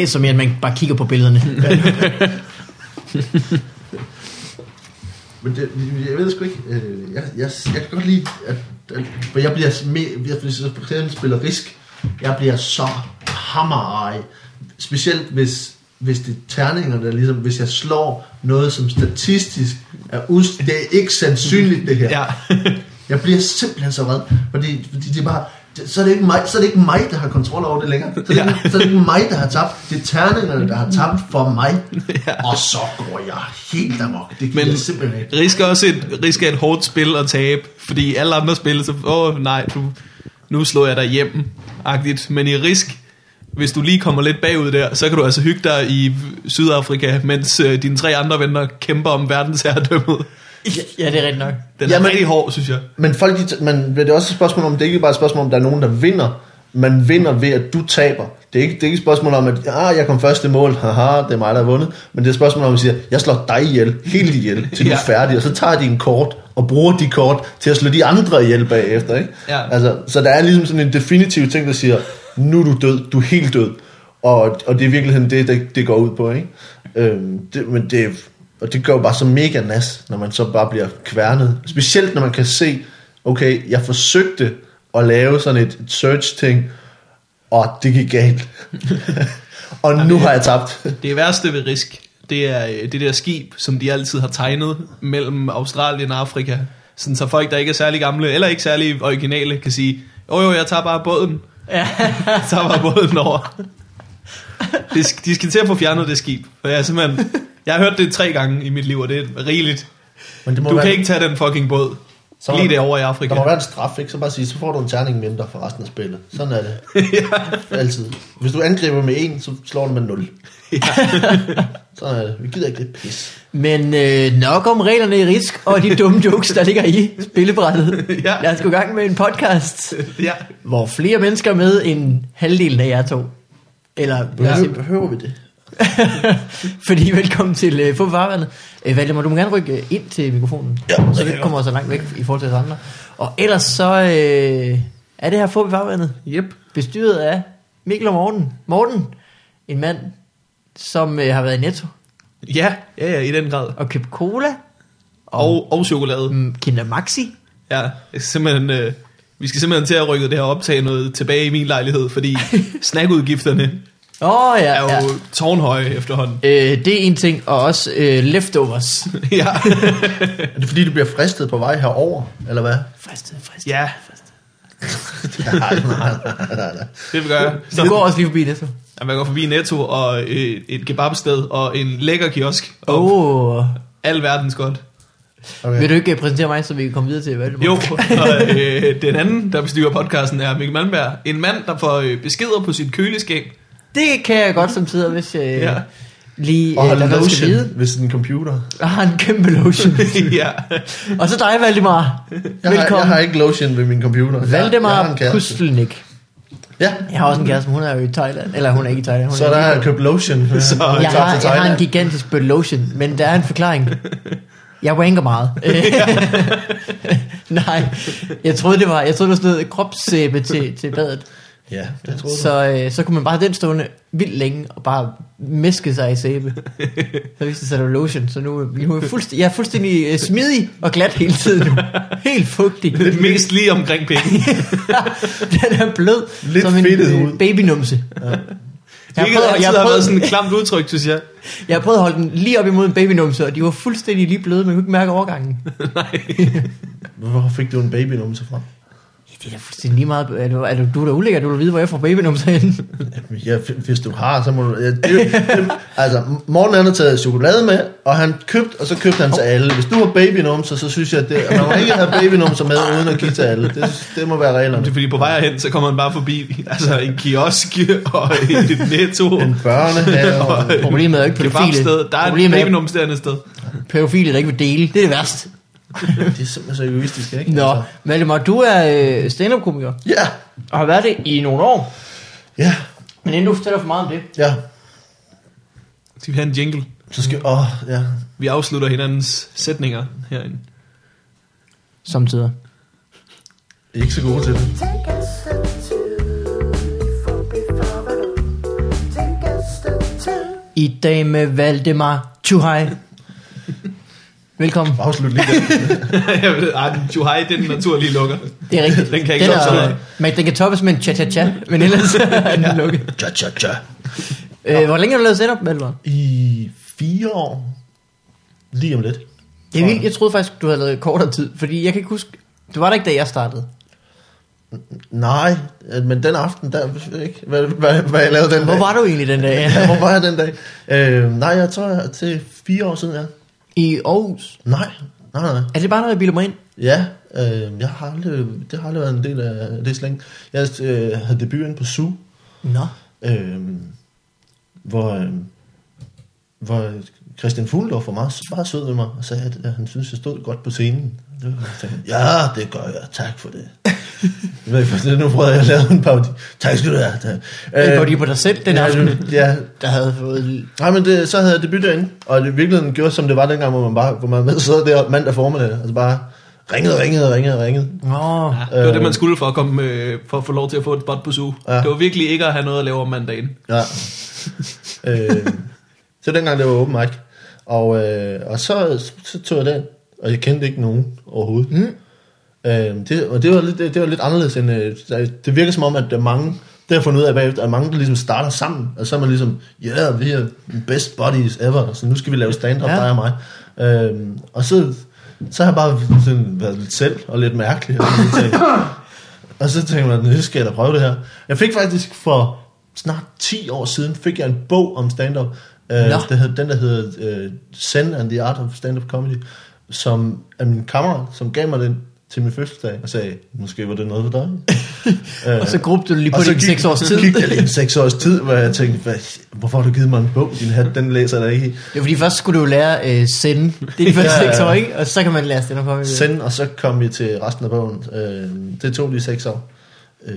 læser mere, end man bare kigger på billederne. Men det, jeg ved sgu ikke, øh, jeg, jeg, jeg kan godt lide, at, at for jeg bliver mere, jeg, hvis jeg for eksempel spiller risk, jeg bliver så hammerej, specielt hvis, hvis det er terningerne, der ligesom, hvis jeg slår noget, som statistisk er, us, det er ikke sandsynligt det her. Ja. Jeg bliver simpelthen så vred, fordi, fordi det er bare, så, er det ikke mig, så er det ikke mig, der har kontrol over det længere. Så er det, Ja. ikke, så er det ikke mig, der har tabt. Det er terningerne, der har tabt for mig. Og så går jeg helt amok. Det Men jeg simpelthen ikke. Risk er også et, risk er et hårdt spil at tabe, fordi alle andre spil, så, åh nej, du, nu slår jeg dig hjem, agtigt. Men i Risk, hvis du lige kommer lidt bagud der, så kan du altså hygge dig i Sydafrika, mens øh, dine tre andre venner kæmper om verdensherredømmet. Ja, det er rigtigt nok. Den er Jamen- rigtig hård, synes jeg. Men folk, de, men det er også et spørgsmål om, det er ikke bare et spørgsmål om, der er nogen, der vinder. Man vinder ved, at du taber. Det er ikke, det er ikke et spørgsmål om, at ah, jeg kom først i mål, haha, det er mig, der har vundet. Men det er et spørgsmål om, at sige, jeg slår dig ihjel, helt ihjel, til du er færdig. Og så tager de en kort og bruger de kort til at slå de andre ihjel bagefter. Ikke? Ja. Altså, så der er ligesom sådan en definitiv ting, der siger, nu er du død, du er helt død. Og, og det er i virkeligheden det, det, det går ud på. Ikke? Øhm, det, men det, og det gør jo bare så mega nas, når man så bare bliver kværnet. Specielt når man kan se, okay, jeg forsøgte at lave sådan et, et search-ting, og det gik galt. og nu har jeg tabt. Det værste ved Risk, det er øh, det der skib, som de altid har tegnet mellem Australien og Afrika. Sådan så folk, der ikke er særlig gamle, eller ikke særlig originale, kan sige, jo jo, jeg tager bare båden. Ja. Jeg tager bare båden over. De skal til at få fjernet det skib. For jeg, er simpelthen, jeg har hørt det tre gange i mit liv, og det er rigeligt. Men det må Du være, kan ikke tage den fucking båd. Så- Lige derovre i Afrika. Der må være en straf, ikke? Så bare sige, så får du en terning mindre for resten af spillet. Sådan er det. ja. Altid. Hvis du angriber med en, så slår du med 0. Sådan er det. Vi gider ikke det pis. Men øh, nok om reglerne i risk, og de dumme jokes, der ligger i spillebrættet. Ja. Lad os gå i gang med en podcast, ja. hvor flere mennesker er med end halvdelen af jer to. Eller, Behøver, ja. behøver vi det? fordi velkommen til øh, Få Farvandet. Øh, Valdemar, du må gerne rykke ind til mikrofonen, Ja, så det ikke kommer så langt væk i forhold til os andre. Og ellers så øh, er det her Få Farvandet Yep. bestyret af Mikkel og Morten. Morten, en mand, som øh, har været i Netto Ja, ja, ja, i den grad. og købt cola Og, og chokolade. mm, Kinder Maxi. Ja, simpelthen, øh, vi skal simpelthen til at rykke det her optag noget tilbage i min lejlighed, fordi snackudgifterne Åh oh, ja, er jo ja. tårnhøje efterhånden. Øh, det er en ting, og også øh, leftovers. ja. Er det fordi, du bliver fristet på vej herover, eller hvad? Fristet, fristet. ja, nej, nej, nej, nej, nej. det vil gøre. Du går også lige forbi det, så. Ja, man går forbi Netto og øh, et kebabsted og en lækker kiosk. Åh. Oh. al verdens godt. Okay. Vil du ikke øh, præsentere mig, så vi kan komme videre til Valdemar? Jo, og øh, den anden, der bestyrer podcasten, er Mikkel Malmberg. En mand, der får øh, beskeder på sit køleskab. Det kan jeg godt som tider, hvis jeg Ja. lige Og øh, har lader noget skal lotion vide. ved sin computer. Jeg har en kæmpe lotion. ja. og så dig, Valdemar. Jeg har, Velkommen. jeg har ikke lotion ved min computer. Valdemar en. Pustelnik. Ja, Jeg har også en kæreste, men hun er jo i Thailand. Eller hun er ikke i Thailand. Hun så er der har jeg købt lotion. Så- Så, jeg, jeg, har, jeg har en gigantisk bøtte lotion, men der er en forklaring. Jeg wanker meget. Nej, jeg troede det var, jeg troede det var sådan noget kropssæbe til, til badet. Ja, det tror jeg. Så, øh, så kunne man bare have den stående vildt længe og bare meske sig i sæbe. Så viste det sig, at det var lotion. Så nu, nu er jeg, fuldstændig, jeg er fuldstændig øh, smidig og glat hele tiden nu. Helt fugtig. Det mest lige omkring penge. den er blød Lidt som en fedtet øh, ud. babynumse. Jeg har, prøvet, jeg, har har været prøvet, sådan et klamt udtryk, synes jeg. jeg har prøvet at holde den lige op imod en babynumse, og de var fuldstændig lige bløde, men jeg kunne ikke mærke overgangen. Hvorfor fik du en babynumse fra? Det er fuldstændig lige meget. Er du, er du, du er da ulækker, du vil vide, hvor jeg får babynumser henne. Ja, hvis du har, så må du... Ja, det, det, altså, Morten han har taget chokolade med, og han købt, og så købte han til alle. Hvis du har babynumser, så synes jeg, at det, at man må ikke have babynumser med, uden at give til alle. Det, det må være reglerne. Det er fordi på vej hen, så kommer man bare forbi altså en kiosk og et netto. En børnehave. og- Problemet er ikke pædofile. Der er et Problemet er ikke babynums derinde sted. pædofile, der ikke vil dele. Det er det værste. Det er simpelthen så egoistisk, ikke? Nå, Altså. Valdemar, du er øh, stand-up-komiker, Ja, og har været det i nogle år. ja, Men inden du fortæller for meget om det, ja. Skal vi have en jingle? Så skal... Åh, ja. Vi afslutter hinandens sætninger herinde. samtidig. Er ikke så gode til det. I dag med Valdemar Chuhai. Velkommen. Afslut lige det. jeg ved, ej, den Juhai, det er den naturlige lukker. Det er rigtigt. Den kan ikke den er, meget. men den kan toppes med en cha-cha-cha, men ellers er den lukket. Cha, cha, cha. Øh, hvor længe har du lavet setup, Valdemar? I fire år. Lige om lidt. Det er vildt. Jeg troede faktisk, du havde lavet kortere tid, fordi jeg kan ikke huske... Det var der ikke, da jeg startede. Nej, øh, men den aften, der, ikke, hvad, hvad, hvad jeg lavede den Hvor dag. var du egentlig den dag? Ja, hvor var jeg den dag? Øh, nej, jeg tror, jeg til fire år siden, ja. I Aarhus. Nej, nej, nej. Er det bare noget, jeg bilder mig ind? Ja, øh, jeg har aldrig, det har aldrig været en del af det slæng. Jeg øh, havde debut inde på SU, Nå. øh, hvor, øh, hvor Christian Fuglendorf var meget, meget sød ved mig, og sagde, at, at han synes, jeg stod godt på scenen. Det var, tænkte, ja, det gør jeg, tak for det. jeg ved ikke, for det nu prøvede jeg at lave en parodi. Tak skal du have. Øh, var de på dig selv den ja, aften, Ja, der havde fået... Nej, men det, så havde jeg debut derinde, og det i virkeligheden gjorde, som det var dengang, hvor man bare hvor man sad der mandag formiddag, altså bare ringede, ringede, ringede, ringede. Nå. Ja, det var det, man skulle for at, komme, øh, for at få lov til at få et spot på SU. Ja. Ja. Det var virkelig ikke at have noget at lave om mandagen. Ja. øh, så dengang det var open mic. Og, øh, og så, så tog jeg den, og jeg kendte ikke nogen overhovedet. Mm. Øh, det, og det var, lidt, det, det var lidt anderledes end... Øh, det virker som om, at der er mange... Det har fundet ud af bagefter, at mange der ligesom starter sammen, og så er man ligesom, ja, yeah, vi er best buddies ever, så nu skal vi lave stand-up, Ja. dig og mig. Øh, og så, så har jeg bare sådan været lidt selv, og lidt mærkelig. Og, så tænkte, og så tænkte jeg, nu skal jeg da prøve det her. Jeg fik faktisk for snart 10 år siden, fik jeg en bog om stand-up. Øh, Nå. det hed, den der hedder øh, Zen and the Art of Stand-up Comedy, som er min kammerat, som gav mig den til min fødselsdag, og sagde, måske var det noget for dig. øh, Og så gruppede du lige på og din gik- 6 års så tid. gik det lige 6 års tid, hvor jeg tænkte, hvad, hvorfor har du givet mig en bog? Din hat, den læser jeg ikke i. Det var fordi først skulle du lære øh, sende. Det er de første. 6 år, ikke? Og så kan man lære stand up Send, og så kom vi til resten af bogen. Øh, det tog lige 6 år. Øh,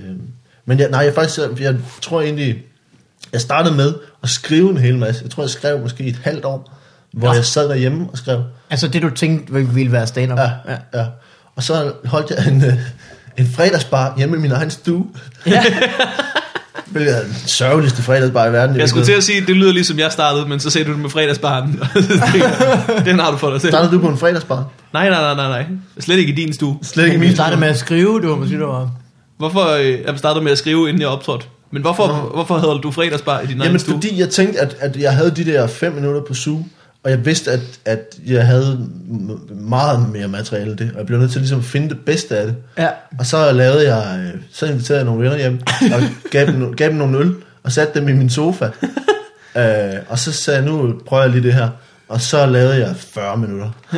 men jeg, nej, jeg faktisk, jeg, jeg tror egentlig, jeg startede med at skrive en hel masse. Jeg tror, jeg skrev måske et halvt år, hvor Nå. jeg sad derhjemme og skrev. Altså det du tænkte ville være stand up. Ja, ja. ja. Og så holdt jeg en, øh, en fredagsbar hjemme i min egen stue. ja. Hvilket er den sørgeligste fredagsbar i verden. Jeg skulle til at sige, det lyder ligesom jeg startede, men så sagde du det med fredagsbaren. Den har du for dig selv. Startede du på en fredagsbar? Nej, nej, nej, nej, nej. Slet ikke i din stue. Slet ikke i min du startede med at skrive, du var måske du var... Hvorfor øh, jeg startede med at skrive, inden jeg optrådte? Men hvorfor, Nå. hvorfor havde du fredagsbar i din egen Jamen stue? fordi jeg tænkte, at, at jeg havde de der fem minutter på SU, og jeg vidste, at, at jeg havde meget mere materiale end det, og jeg blev nødt til ligesom at finde det bedste af det. Ja. Og så lavede jeg, øh, så inviterede jeg nogle venner hjem, og gav dem, gav dem nogle øl, og satte dem i min sofa. øh, og så sagde jeg, nu prøver jeg lige det her. Og så lavede jeg 40 minutter.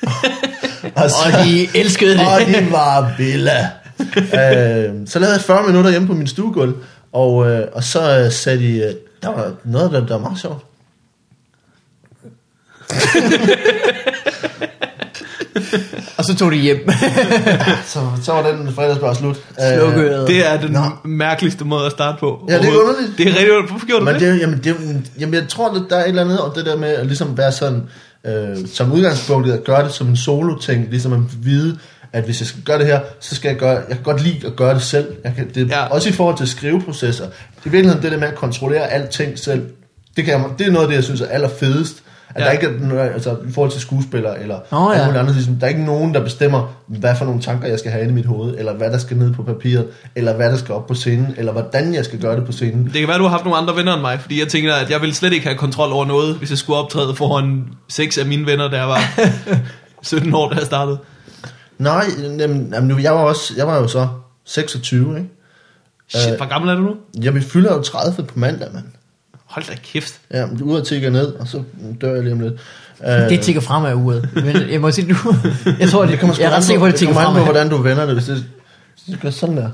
og, så, Og de elskede det. og de var vilde. Øh, så lavede jeg 40 minutter hjemme på min stuegulv, og, øh, og så øh, sagde de, øh, der var noget, der, der var meget sjovt. Og så tog de hjem. Så, så var den fredagsbar slut. Slukket. Det er den Nå. mærkeligste måde at starte på. Ja, det er underligt. Det er rigtig underligt. Hvorfor gjorde du det? det, jamen, det, jamen, jeg tror, at der er et eller andet over det der med at ligesom være sådan, øh, som udgangspunkt at gøre det som en solo-ting, ligesom at vide, at hvis jeg skal gøre det her, så skal jeg gøre, jeg kan godt lide at gøre det selv. Jeg kan, det, Ja. Også i forhold til skriveprocesser. I virkeligheden det der med at kontrollere alting selv, det, kan jeg, det er noget af det, jeg synes er allerfedest. At Ja. der ikke er, altså i forhold til skuespillere, eller alt ja. andet, ligesom, der er ikke nogen, der bestemmer, hvad for nogle tanker, jeg skal have inde i mit hoved, eller hvad der skal ned på papiret, eller hvad der skal op på scenen, eller hvordan jeg skal gøre det på scenen. Det kan være, du har haft nogle andre venner end mig, fordi jeg tænker, at jeg ville slet ikke have kontrol over noget, hvis jeg skulle optræde foran seks af mine venner, jeg var 17 år, da jeg startede. Nej, jamen, jamen, nu- jeg var også, jeg var jo så 26, ikke? Shit, hvor gammel er du nu? Jeg vi fylder jo 30 på mandag, mand. Hold da kæft. Ja, men ud og tigger ned, og så dør jeg lige om lidt. Det tigger frem af uret. Men jeg må sige, du... Jeg tror, det, kommer sgu jeg er ret sikker på, at det det tigger kommer frem an på, af. hvordan du vender det. Hvis det, hvis det gør sådan der,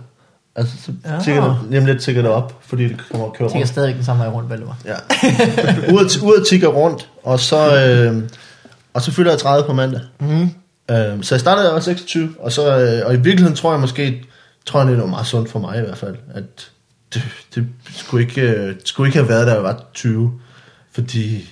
altså, så Ja. ja. tigger det, lige om lidt tigger det op, fordi det kommer og kører tigger rundt. stadig den samme vej rundt, Valdemar. Ja. ud, og, ud og tigger rundt, og så, øh, og så fylder jeg 30 på mandag. Mm. Øh, så jeg startede, jeg var 26, og, så, øh, og i virkeligheden tror jeg måske, tror jeg, det var meget sundt for mig i hvert fald, at det, det skulle, ikke, øh, skulle ikke have været, da jeg var 20, fordi,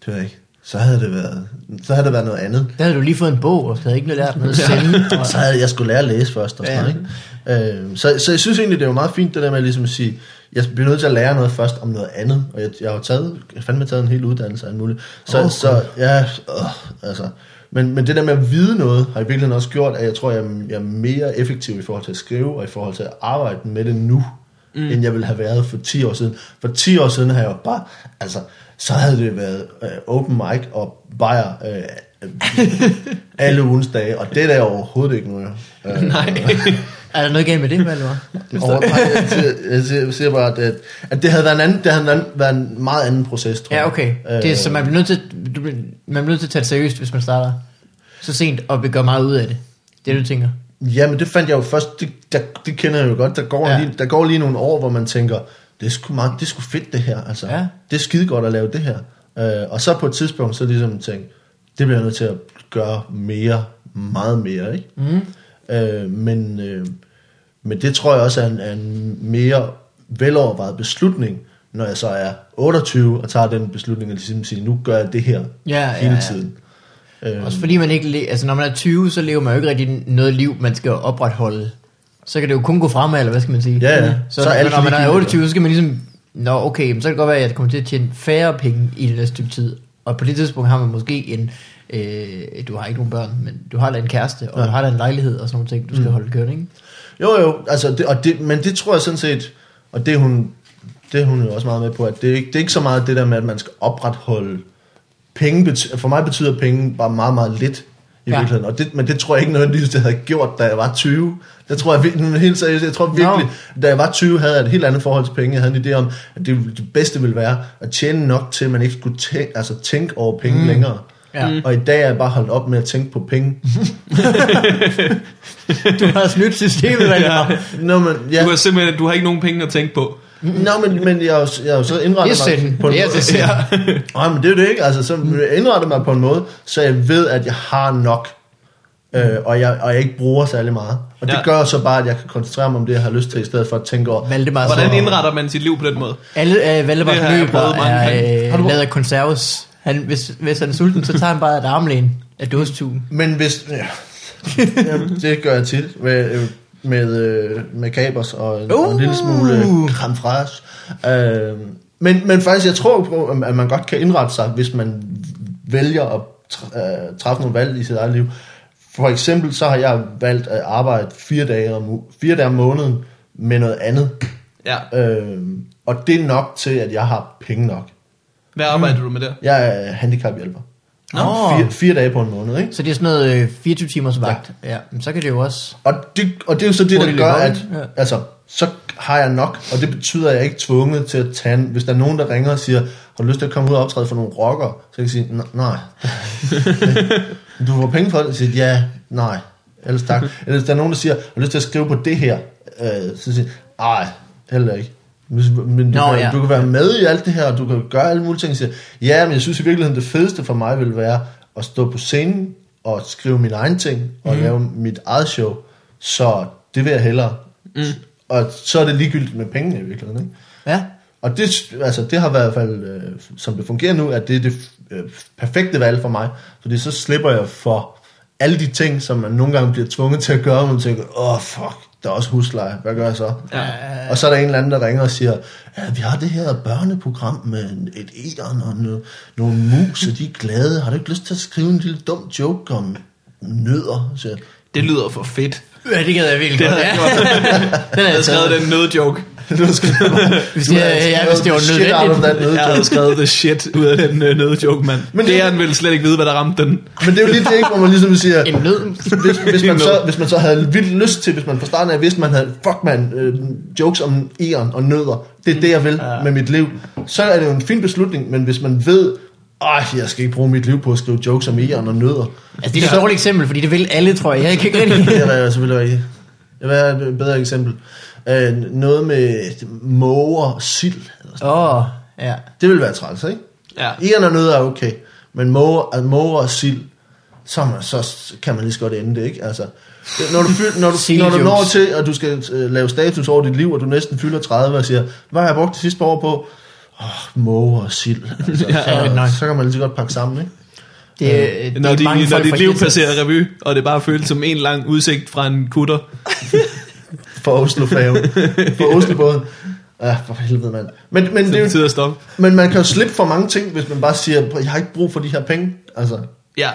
det ved jeg ikke, så havde det været, så havde det været noget andet. Der havde du lige fået en bog, og havde ikke lært noget sende. Og så havde jeg skulle lære at læse først og sådan Ja. noget, ikke? Øh, så, så jeg synes egentlig, det jo meget fint det der med ligesom at sige, jeg bliver nødt til at lære noget først om noget andet, og jeg, jeg har jo taget, jeg fandme taget en hel uddannelse af muligt. Så, oh, så ja, øh, altså, men, men det der med at vide noget, har i virkeligheden også gjort, at jeg tror, jeg, er- jeg er mere effektiv i forhold til at skrive, og i forhold til at arbejde med det nu, mm. end jeg ville have været for 10 år siden. For 10 år siden har jeg jo bare, altså, så havde det været øh, open mic og bajer øh, øh, alle ugens dage, og det er der overhovedet ikke nu. Øh, Nej. Er der noget galt med det, Valdemar? over, nej, jeg, siger, jeg, siger, bare, at, det- at det havde været en, anden, det havde været en- været en meget anden proces, tror Ja, jeg. okay. Det er, så man bliver nødt til, man bliver nødt til at tage det seriøst, hvis man starter så sent, og vil gøre meget ud af det. Det er det, du tænker. Ja, men det fandt jeg jo først, det, der, det kender jeg jo godt. Der går, Ja. ja. lige, der går lige nogle år, hvor man tænker, det er sgu, meget, det er sgu fedt det her. Altså, Ja. Det er skide godt at lave det her. Øh, og så på et tidspunkt, så ligesom tænkt, det bliver jeg nødt til at gøre mere, meget mere. Ikke? Mm. Øh, men, øh, men det tror jeg også er en, er en mere velovervejet beslutning, når jeg så er 28 og tager den beslutning og ligesom siger, nu gør jeg det her Ja, ja, hele ja. tiden. Øh, Også fordi man ikke, altså når man er 20, så lever man jo ikke rigtig noget liv, man skal opretholde. Så kan det jo kun gå fremad, eller hvad skal man sige? Ja, ja. Så, Så så alt når man er ligegyldigt. 28, så skal man ligesom, nå okay, så kan det godt være, at jeg kommer til at tjene færre penge i det næste stykke tid. Og på det tidspunkt har man måske en, øh, du har ikke nogen børn, men du har da en kæreste, og Ja. du har da en lejlighed og sådan nogle ting, du skal Mm. holde kørende, ikke? Jo, jo, altså det, og det, men det tror jeg sådan set, og det hun, det hun jo også meget med på, at det er, ikke, det er ikke så meget det der med, at man skal opretholde penge. For mig betyder penge bare meget, meget lidt i Ja. virkeligheden. Og det, men det tror jeg ikke nødvendigvis, det havde gjort, da jeg var 20. Det tror jeg helt seriøst, jeg tror virkelig, da jeg var 20, havde jeg et helt andet forhold til penge. Jeg havde en idé om, at det, det bedste ville være at tjene nok til, at man ikke skulle tænke, altså tænke over penge mm. længere. Ja. Mm. Og i dag er jeg bare holdt op med at tænke på penge. Du har snydt systemet, Valdemar. Nå, men, ja. Du har simpelthen du har ikke nogen penge at tænke på. Nå, men, men jeg, har jo- jeg har jo så indrettet Det er mig på en Det er måde. det synd. Nej, men det er jo det ikke. Altså, så jeg indrettet mig på en måde, så jeg ved, at jeg har nok, øh, og, jeg, og jeg ikke bruger særlig meget. Og det Ja. gør så bare, at jeg kan koncentrere mig om det, jeg har lyst til, i stedet for at tænke over, Valdemar, Hvordan indretter man sit liv på den måde? Alle øh, Valdemars Det løber er Har du- øh, lavet af konserves. Han, hvis, hvis han er sulten, så tager han bare et armlæn af dåstuben. Men hvis... Ja, Jamen, det gør jeg tit med, øh, med, øh, med kapers og, uh. og en lille smule Uh. creme fraiche. Øh, men, men faktisk, jeg tror på, at man godt kan indrette sig, hvis man vælger at øh, træffe nogle valg i sit eget liv. For eksempel så har jeg valgt at arbejde fire dage om, fire dage om måneden med noget andet. Ja. Øh, og det er nok til, at jeg har penge nok. Hvad arbejder du med der? Jeg er handicaphjælper. Nå. Fire, fire dage på en måned, ikke? Så det er sådan noget øh, 24 timers vagt. Ja. ja. Men så kan det jo også... Og det, og det er jo så det, der gør, at? Ja. altså, så har jeg nok, og det betyder, at jeg er ikke tvunget til at tage en, Hvis der er nogen, der ringer og siger, har du lyst til at komme ud og optræde for nogle rockere? Så kan jeg sige, "N- nej. du får penge for det? Så siger jeg, ja, nej. Ellers tak. Eller hvis der er nogen, der siger, har du lyst til at skrive på det her? Øh, så siger jeg, nej, heller ikke. Men du, Nå, kan, ja. du kan være med i alt det her, og du kan gøre alle mulige ting. Siger, ja, men jeg synes i virkeligheden, det fedeste for mig vil være at stå på scenen og skrive mine egne ting, og mm. lave mit eget show. Så det vil jeg hellere. Mm. Og så er det ligegyldigt med pengene i virkeligheden. Ikke? Ja. Og det, altså, det har været i hvert fald, øh, som det fungerer nu, at det er det øh, perfekte valg for mig. Fordi så slipper jeg for alle de ting, som man nogle gange bliver tvunget til at gøre, og man tænker, åh oh, fuck, der er også husleje, hvad gør jeg så? Ja. Og så er der en eller anden, der ringer og siger, ja, vi har det her børneprogram med et æren og no, nogle mus, og de er glade. Har du ikke lyst til at skrive en lille dum joke om nødder? Så, jeg, Det lyder for fedt. Ja, det gad jeg virkelig Det godt. havde Ja. Den er Jeg havde skrevet den nødjoke. du har skrevet, Hvis du det- har ja, hvis det var shit out of that Jeg havde skrevet the shit ud af den uh, nødjoke, mand. Men det- det er han ville slet ikke vide, hvad der ramte den. Men det er jo lige det, ikke, hvor man ligesom siger, En nød. hvis, hvis, man så, hvis man så havde vildt lyst til, hvis man fra starten af vidste, man havde, fuck man, øh, jokes om æren og nødder, det er det, jeg vil ja. med mit liv, så er det jo en fin beslutning, men hvis man ved, ej, jeg skal ikke bruge mit liv på at skrive jokes om æren og nødder, Altså, det er et dårligt eksempel, fordi det vil alle, tror jeg. Jeg kan ikke rigtig... det er selvfølgelig ikke. Det vil være et bedre eksempel. Øh, noget med måger sild. Eller sådan. Åh, oh, ja. Det vil være træls, ikke? Ja. Æren og nødder er okay, men måger, altså, måger og sild, så, man- så kan man lige så godt ende det, ikke? Altså, når du, fyld, når du, når du når til, at du skal øh, lave status over dit liv, og du næsten fylder 30 og siger, hvad har jeg brugt de sidste par år på? Åh, oh, måger og sild. Altså, Ja, så, så kan man lige så godt pakke sammen, ikke? Det, øh, det Når, er de, når dit liv passerer revy, og det bare føles som en lang udsigt fra en kutter. For Oslo-færgen. For Oslobåden. Ja, for helvede, mand. Men, men, det, det er betyder at stoppe. men man kan jo slippe for mange ting, hvis man bare siger, jeg har ikke brug for de her penge. Altså, Ja,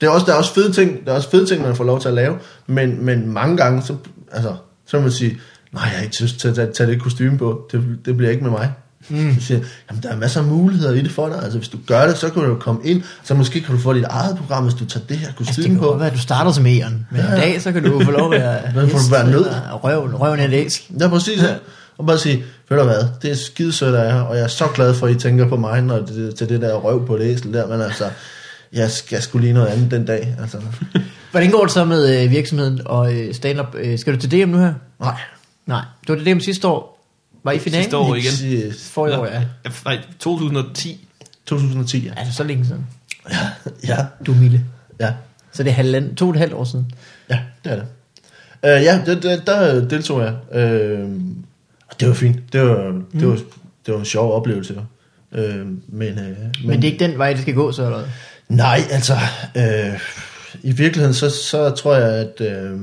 det er også, der er også fede ting, der er også fede ting, man får lov til at lave, men, men mange gange, så, altså, så vil man sige, nej, jeg har ikke lyst til at tage, tage det kostume på, det, det bliver ikke med mig. Mm. Så siger, jamen, der er masser af muligheder i det for dig, altså hvis du gør det, så kan du komme ind, så måske kan du få dit eget program, hvis du tager det her Altså, det på. godt være, at du starter som æren, men Ja. en dag, så kan du få lov at være får du være nød? Røven, røven af æsk. Ja, præcis. Ja. Og bare sige, ved du hvad, det er skide sødt af jer, og jeg er så glad for, at I tænker på mig, når det, til det der røv på det æsel der, men altså, jeg skal skulle lige noget andet den dag. Altså, Hvordan går det så med øh, virksomheden og øh, stand-up? Øh, skal du til DM nu her? nej. Nej, det var det DM sidste år. Var I finalen? Sidste år igen. For i år, ja. Ja, Nej, 2010. 2010, ja. Altså, så længe siden. Ja, Du er Mille. ja. Så det er halvand, to og et halvt år siden. Ja, det er det. Uh, ja, det, det, der deltog jeg. Uh, det var fint. Det var, det var, det var en sjov oplevelse. Uh, men, uh, men, Men det er ikke den vej, det skal gå, så eller hvad? Nej, altså, øh, i virkeligheden, så, så tror jeg, at, øh,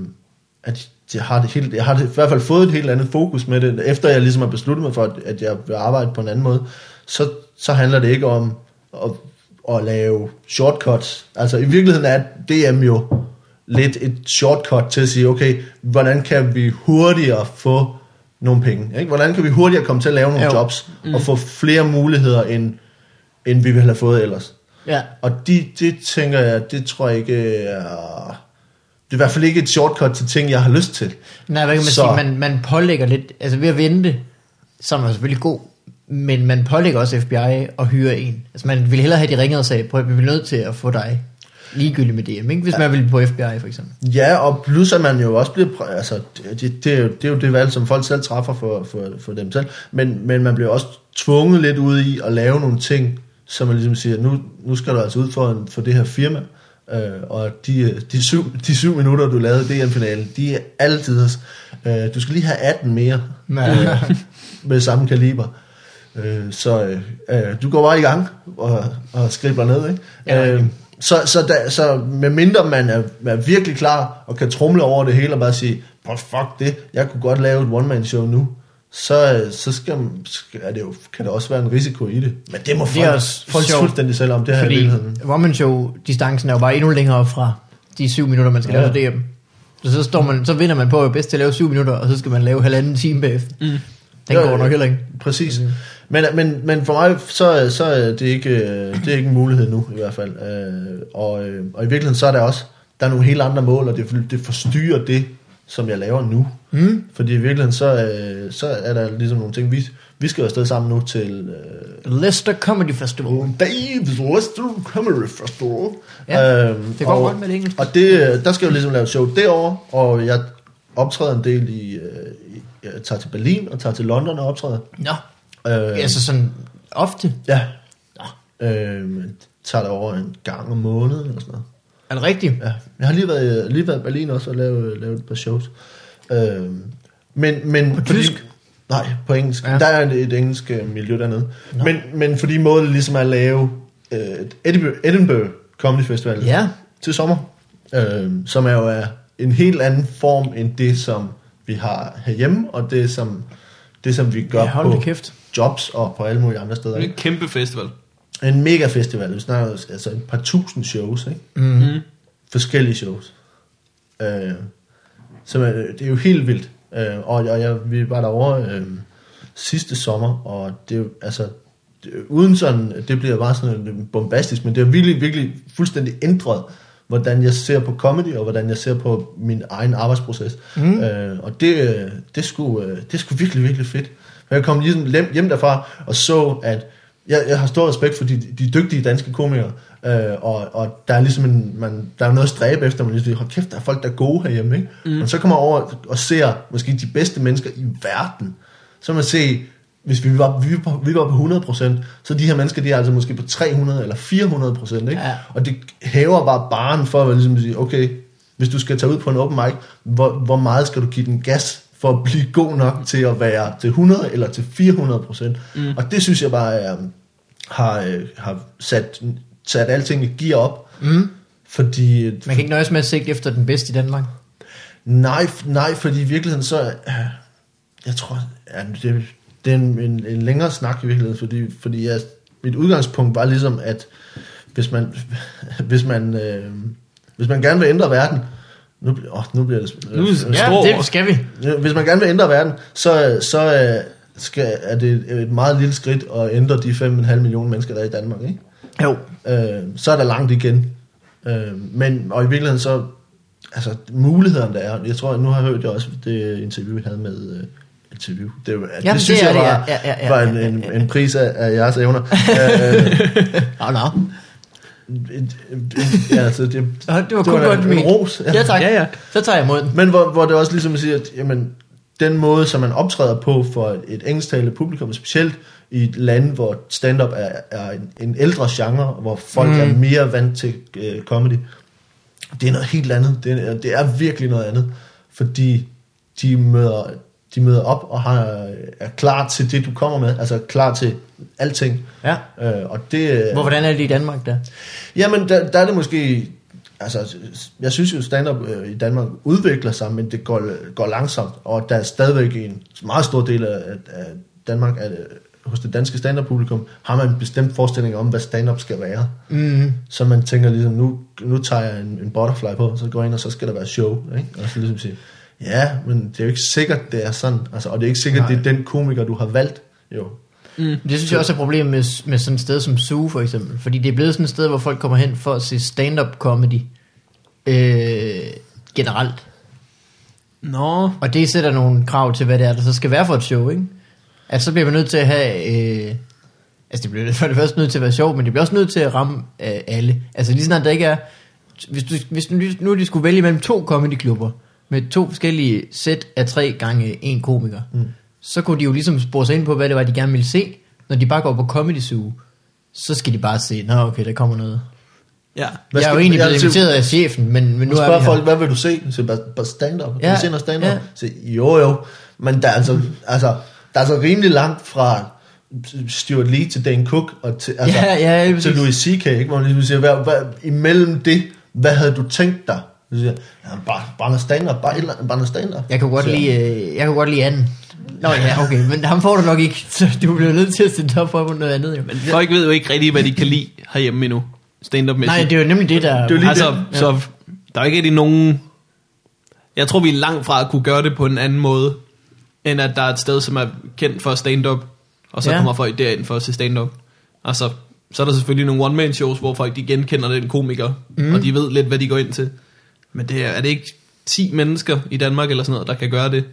at jeg har, det helt, jeg har det, i hvert fald fået et helt andet fokus med det. Efter jeg ligesom har besluttet mig for, at, at jeg vil arbejde på en anden måde, så, så handler det ikke om at, at lave shortcuts. Altså, i virkeligheden er DM jo lidt et shortcut til at sige, okay, hvordan kan vi hurtigere få nogle penge? Ikke? Hvordan kan vi hurtigere komme til at lave nogle Jo. jobs, og få flere muligheder, end, end vi ville have fået ellers? Ja. Og de, det tænker jeg, det tror jeg ikke er... Det er i hvert fald ikke et shortcut til ting, jeg har lyst til. Nej, hvad kan man Så- sige? Man, man pålægger lidt, altså ved at vente, så er selvfølgelig god, men man pålægger også FBI at hyre en. Altså man vil hellere have de ringede og sagde, prøv at vi bliver nødt til at få dig ligegyldigt med DM, ikke? hvis ja. man vil på FBI for eksempel. Ja, og plus at man jo også bliver... Altså, det, det, det, er jo, det er jo det valg, som folk selv træffer for, for, for dem selv. Men, men man bliver også tvunget lidt ud i at lave nogle ting, som man ligesom siger, nu, nu skal du altså ud for, en, for det her firma. Øh, og de, de, syv, de syv minutter, du lavede i DM-finalen, de er altid... Øh, du skal lige have 18 mere. Ja. med samme kaliber. Øh, så øh, øh, du går bare i gang og, og skribler ned, ikke? Ja. Øh, så, så, da, så med mindre man er, er virkelig klar og kan trumle over det hele og bare sige, "But fuck det, jeg kunne godt lave et one-man-show nu, så, så skal, er det jo, kan der også være en risiko i det. Men det må Det folk, også folk sjovt, fuldstændig selv om, det her i virkeligheden. Woman Show distancen er jo bare endnu længere fra de syv minutter, man skal Ja. lave DM. Så, så, står man, så vinder man på at bedst til at lave syv minutter, og så skal man lave halvanden time bagefter. Mm. Den Ja, går ja. nok heller ikke. Præcis. Men, men, men for mig, så, så er det ikke, det er ikke en mulighed nu, i hvert fald. Øh, og, øh, og i virkeligheden, så er der også, der er nogle helt andre mål, og det, det forstyrrer det, som jeg laver nu. Mm. Fordi i virkeligheden, så, øh, så er der ligesom nogle ting, vi, vi skal jo afsted sammen nu til øh, Leicester Comedy Festival. Dave's Western Comedy Festival. Ja, Øhm, det går og, godt med det engelske. Og det, der skal jeg jo ligesom lave et show derovre, og jeg optræder en del i, øh, jeg tager til Berlin og tager til London og optræder. Nå, Øh, altså sådan ofte. Ja. Øh, tager der over en gang om måneden eller sådan noget. Er det rigtigt? Ja. Jeg har lige været, lige været i Berlin også og lavet, lavet et par shows. Øh, men, men På fordi- tysk? Nej, på engelsk. Ja. Der er et, et engelsk øh, miljø dernede. Nå. Men, men fordi målet ligesom er at lave øh, et Edinburgh, Edinburgh Comedy Festival Ja. til sommer, øh, som er jo er en helt anden form end det, som vi har herhjemme, og det, som, det, som vi gør Ja, på kæft. jobs og på alle mulige andre steder. Det er en kæmpe festival. En mega festival. Vi snakker altså et par tusind shows, ikke? Mm. Mm. forskellige shows. Øh, så det er jo helt vildt. Øh, og og jeg, vi var derovre øh, sidste sommer, og det er jo, altså, det, uden sådan, det bliver bare sådan bombastisk, men det har virkelig, virkelig fuldstændig ændret, hvordan jeg ser på comedy, og hvordan jeg ser på min egen arbejdsproces. Mm. Øh, og det, øh, det, skulle, øh, det skulle virkelig, virkelig fedt. Jeg kom ligesom hjem hjem derfra og så, at jeg, jeg har stor respekt for de, de dygtige danske komikere, øh, og, og der er ligesom en, man, der er noget at stræbe efter, man ligesom hold kæft, der er folk, der er gode herhjemme, ikke? Mm. Men så kommer over og ser måske de bedste mennesker i verden, så man se, hvis vi var, vi var, vi var på 100%, så de her mennesker, de er altså måske på 300 eller 400%, ikke? Ja. Og det hæver bare baren for at ligesom sige, okay, hvis du skal tage ud på en open mic, hvor, hvor meget skal du give den gas for at blive god nok til at være til 100 eller til 400 procent. Mm. Og det synes jeg bare er, har, øh, har sat, sat alting i gear op. Mm. Fordi, Man kan ikke nøjes med at sigte efter den bedste i Danmark. nej, nej, fordi i virkeligheden så, øh, jeg tror, ja, det, det er en, en, en længere snak i virkeligheden, fordi, fordi jeg, mit udgangspunkt var ligesom, at hvis man, hvis man, øh, hvis man gerne vil ændre verden, nu, åh, nu bliver det... Nu er det- Ja, det skal vi. Hvis man gerne vil ændre verden, så, så øh, skal, er det et meget lille skridt at ændre de 5,5 millioner mennesker, der er i Danmark. Ikke? Jo. Øh, så er der langt igen. Øh, men, og i virkeligheden så, altså mulighederne der er, jeg tror, nu har jeg hørt det også, det interview, vi havde med, øh, interview, det, det, Jamen, det synes det jeg det, var, ja, ja, ja, var en, en, en pris af, af jeres evner. øh, Nå, nå. Ja, altså, det, Det var det kun var godt en, ment. en ros. Ja, tak. Ja, ja. Så tager jeg imod den. Men hvor, hvor det også ligesom siger, at jamen, den måde, som man optræder på for et, et engelsktalende publikum, specielt i et land, hvor stand-up er, er en, en ældre genre, hvor folk mm. er mere vant til øh, comedy, det er noget helt andet. Det er, det er virkelig noget andet, fordi de møder, de møder op og har, er klar til det, du kommer med, altså klar til alting. Ja. Øh, og det, Hvor, hvordan er det i Danmark der? Jamen, der, der er det måske... Altså, jeg synes jo, stand-up øh, i Danmark udvikler sig, men det går, går langsomt, og der er stadigvæk en meget stor del af, af Danmark, at, øh, hos det danske stand-up-publikum, har man en bestemt forestilling om, hvad stand-up skal være. Mm. Så man tænker ligesom, nu, nu tager jeg en, en butterfly på, så går jeg ind, og så skal der være show. Ikke? Og så ligesom sige, ja, men det er jo ikke sikkert, det er sådan. Altså, og det er ikke sikkert, Nej. det er den komiker, du har valgt. Jo. Mm. Det synes jeg også er et problem med, med sådan et sted som Zoo for eksempel. Fordi det er blevet sådan et sted, hvor folk kommer hen for at se stand-up comedy øh, generelt. Nå, Og det sætter nogle krav til, hvad det er, der så skal være for et show, ikke? Altså, så bliver man nødt til at have... Øh, altså, det bliver for det første nødt til at være sjovt, men det bliver også nødt til at ramme øh, alle. Altså, lige snart der ikke er... Hvis, du, hvis nu, nu de skulle vælge mellem to comedyklubber, med to forskellige sæt af tre gange en komiker, mm. så kunne de jo ligesom spore sig ind på, hvad det var, de gerne ville se. Når de bare går på Comedy Zoo, så skal de bare se, nå okay, der kommer noget. ja. Hvad jeg er jo egentlig blevet inviteret af chefen, men, men nu Nu er spørger vi her. folk, hvad vil du se? Så bare, bare stand-up. Ja, vil du se noget stand-up? ja. Så, jo, jo. Men der er altså, altså, der er altså rimelig langt fra Stuart Lee til Dan Cook og til, altså, Ja, ja, til. Louis C.K., ikke? hvor man ligesom siger, hvad, hvad, imellem det, hvad havde du tænkt dig? Så siger, jeg, ja, bare, bare noget stand-up, bare, et eller andet, bare noget stand-up. Jeg kunne godt lide, øh, jeg kunne godt lide anden. Nå ja, okay, men ham får du nok ikke, så du bliver nødt til at stille op for noget andet jo. Men, Folk ved jo ikke rigtig, hvad de kan lide herhjemme endnu. Stand-up nej, det er jo nemlig det, der... Det er altså, det. så der er ikke rigtig nogen... Jeg tror, vi er langt fra at kunne gøre det på en anden måde, end at der er et sted, som er kendt for stand-up, og så Ja. ja. kommer folk derind for at se stand-up. Altså, så er der selvfølgelig nogle one-man-shows, hvor folk de genkender den komiker, mm. og de ved lidt, hvad de går ind til. Men det er, er det ikke 10 mennesker i Danmark eller sådan noget, der kan gøre det?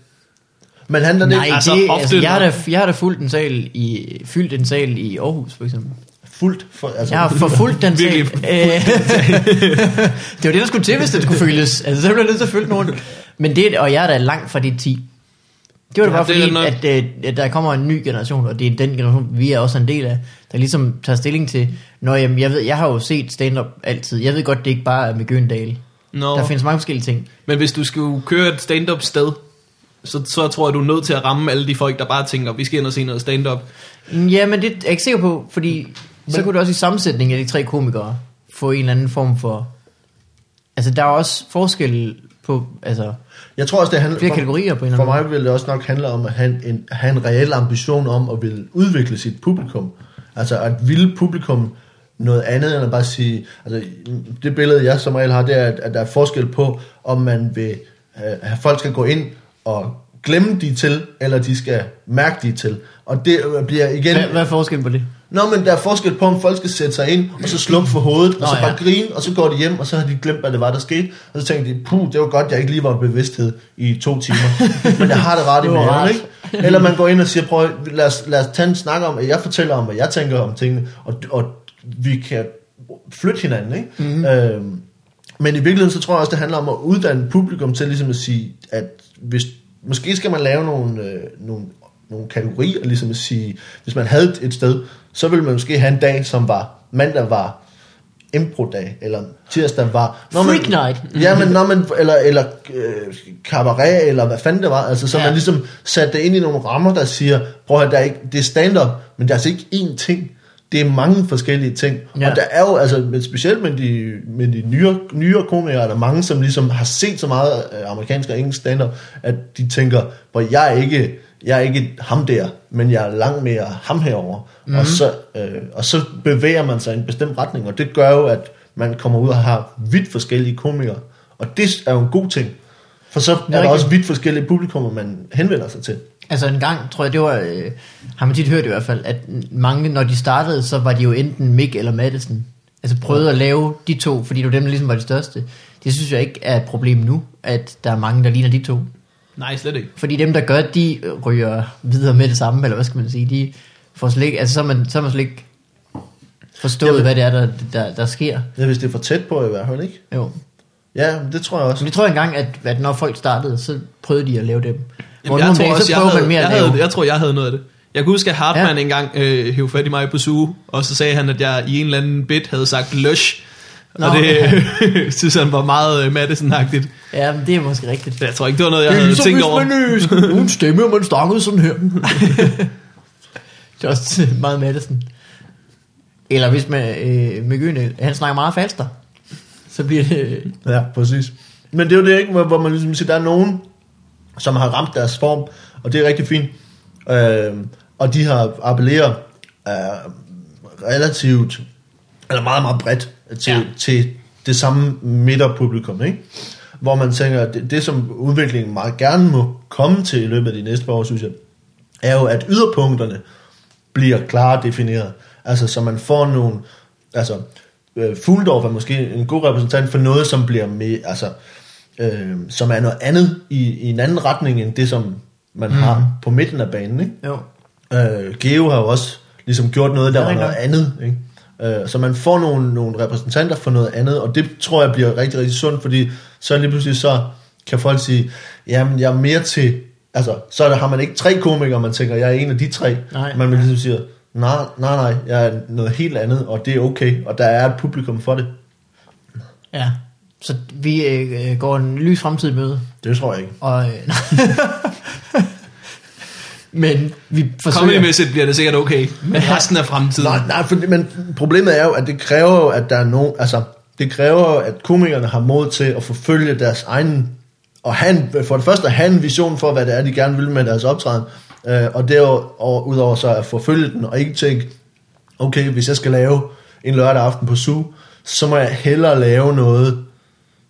Men handler det Nej, ikke Altså, det, ofte altså, jeg, har når- da, jeg har da fulgt en sal i, fyldt en sal i Aarhus, for eksempel. fuldt? For, altså, Jeg har forfulgt den sal. Virkelig Øh, det var det, der skulle til, hvis det skulle følges. Altså, så blev jeg nødt til at følge nogen. Men det, og jeg er da langt fra de 10. Det var da Ja, bare det fordi, nok- at, øh, at der kommer en ny generation, og det er den generation, vi er også en del af, der ligesom tager stilling til, Nå, jamen, jeg, ved, jeg har jo set stand-up altid. Jeg ved godt, det ikke bare er med Gyndal. Nå. Der findes mange forskellige ting. Men hvis du skulle køre et stand-up sted, så, så tror jeg, du er nødt til at ramme alle de folk, der bare tænker, vi skal ind og se noget stand-up. Ja, men det er jeg ikke sikker på, fordi så Men- kunne du også i sammensætning af de tre komikere få en eller anden form for... Altså, der er også forskel på, altså, Jeg tror også, det handler, flere for, kategorier på en eller For mig vil det også nok handle om at have en, have en reel ambition om at ville udvikle sit publikum. Altså at ville publikum noget andet end at bare sige, altså det billede jeg som regel har, det er, at, at der er forskel på, om man vil have, have folk skal gå ind og glemme de til, eller de skal mærke de til. Og det øh, bliver igen... Hvad, hvad er forskellen på det? Nå, men der er forskel på, om folk skal sætte sig ind, og så slukke for hovedet, Nå, og så ja. bare grine, og så går de hjem, og så har de glemt, hvad det var, der skete. Og så tænker de, puh, det var godt, jeg ikke lige var bevidsthed i to timer. men jeg har det ret i maven, ikke? Eller man går ind og siger, prøv, at- lad os, lad os tage en snak om, at jeg fortæller om, hvad jeg tænker om tingene, og, og vi kan flytte hinanden, ikke? Mhm. Mm-hmm. Øhm, men i virkeligheden, så tror jeg også, det handler om at uddanne publikum til ligesom at sige, at hvis, måske skal man lave nogle, øh, nogle, nogle kategorier, ligesom at sige, hvis man havde et sted, så ville man måske have en dag, som var, mandag var impro-dag, eller tirsdag var... Nå, Freak night. Ja, men, nå, men eller, eller øh, cabaret, eller hvad fanden det var, altså så ja. man ligesom satte det ind i nogle rammer, der siger, prøv at høre, der er ikke, det er stand-up, men der er altså ikke én ting, det er mange forskellige ting. Ja. Og der er jo, altså men specielt med de, med de nyere, nyere komikere, er der mange, som ligesom har set så meget øh, amerikansk og engelsk stand-up, at de tænker, hvor jeg er ikke, jeg er ikke ham der, men jeg er langt mere ham herover. Mm. Og, så, øh, og så bevæger man sig i en bestemt retning, og det gør jo, at man kommer ud og har vidt forskellige komikere. Og det er jo en god ting. For så er der også vidt forskellige publikummer, man henvender sig til. Altså en gang, tror jeg, det var, øh, har man tit hørt i hvert fald, at mange, når de startede, så var de jo enten Mick eller Madison. Altså prøvede at lave de to, fordi det var dem, der ligesom var de største. Det synes jeg ikke er et problem nu, at der er mange, der ligner de to. Nej, slet ikke. Fordi dem, der gør, de ryger videre med det samme, eller hvad skal man sige, de får slet ikke, altså så har man, så har man slet ikke forstået, Jamen- hvad det er, der, der, der sker. Ja, hvis det er for tæt på i hvert fald, ikke? Jo. Ja, det tror jeg også. Men jeg tror engang, at, at når folk startede, så prøvede de at lave dem. Hvor Jamen, jeg, tror også, så jeg, havde, man mere jeg, havde, jeg tror, jeg havde noget af det. Jeg kan huske, at Hartmann Ja. engang øh, hævde fat i mig på suge, og så sagde han, at jeg i en eller anden bit havde sagt løsh. Nå, og det ja. synes han var meget øh, Madison-agtigt. Ja, men det er måske rigtigt. Jeg tror ikke, det var noget, jeg havde tænkt over. man øh, skulle bruge en stemme, og man snakkede sådan her. det er også meget Madison. Eller hvis man, øh, Mygøne, han snakker meget faster, så bliver det... øh, Ja, præcis. Men det er jo det, ikke, hvor, hvor man ligesom siger, der er nogen, som har ramt deres form, og det er rigtig fint. Øh, og de har appelleret øh, relativt, eller meget, meget bredt til, Ja. til det samme midterpublikum, ikke? Hvor man tænker, at det, det som udviklingen meget gerne må komme til i løbet af de næste par år, synes jeg, er jo, at yderpunkterne bliver klart defineret. Altså, så man får nogle, altså, øh, Fuldorf er måske en god repræsentant for noget, som bliver med, altså, øh, som er noget andet i, i en anden retning, end det, som man mm. har på midten af banen, ikke? Jo. Øh, Geo har jo også ligesom gjort noget, der var noget andet. Ikke? Øh, så man får nogle, nogle repræsentanter for noget andet, og det tror jeg bliver rigtig, rigtig sundt, fordi så lige pludselig så kan folk sige, jamen jeg er mere til, altså så har man ikke tre komikere, man tænker, jeg er en af de tre. Nej. Man vil ligesom sige, nej, nej, nej, jeg er noget helt andet, og det er okay, og der er et publikum for det. Ja. Så vi øh, går en lys fremtid i møde. Det tror jeg ikke. Og, øh, men vi forsøger... Comedy-mæssigt bliver det sikkert okay, men resten af fremtiden. Nej, nej, for, men problemet er jo, at det kræver jo, at der er nogen, altså, det kræver at komikerne har mod til at forfølge deres egen, og han, for det første at have en vision for, hvad det er, de gerne vil med deres optræden, øh, og derudover så at forfølge den, og ikke tænke, okay, hvis jeg skal lave en lørdag aften på SU, så må jeg hellere lave noget,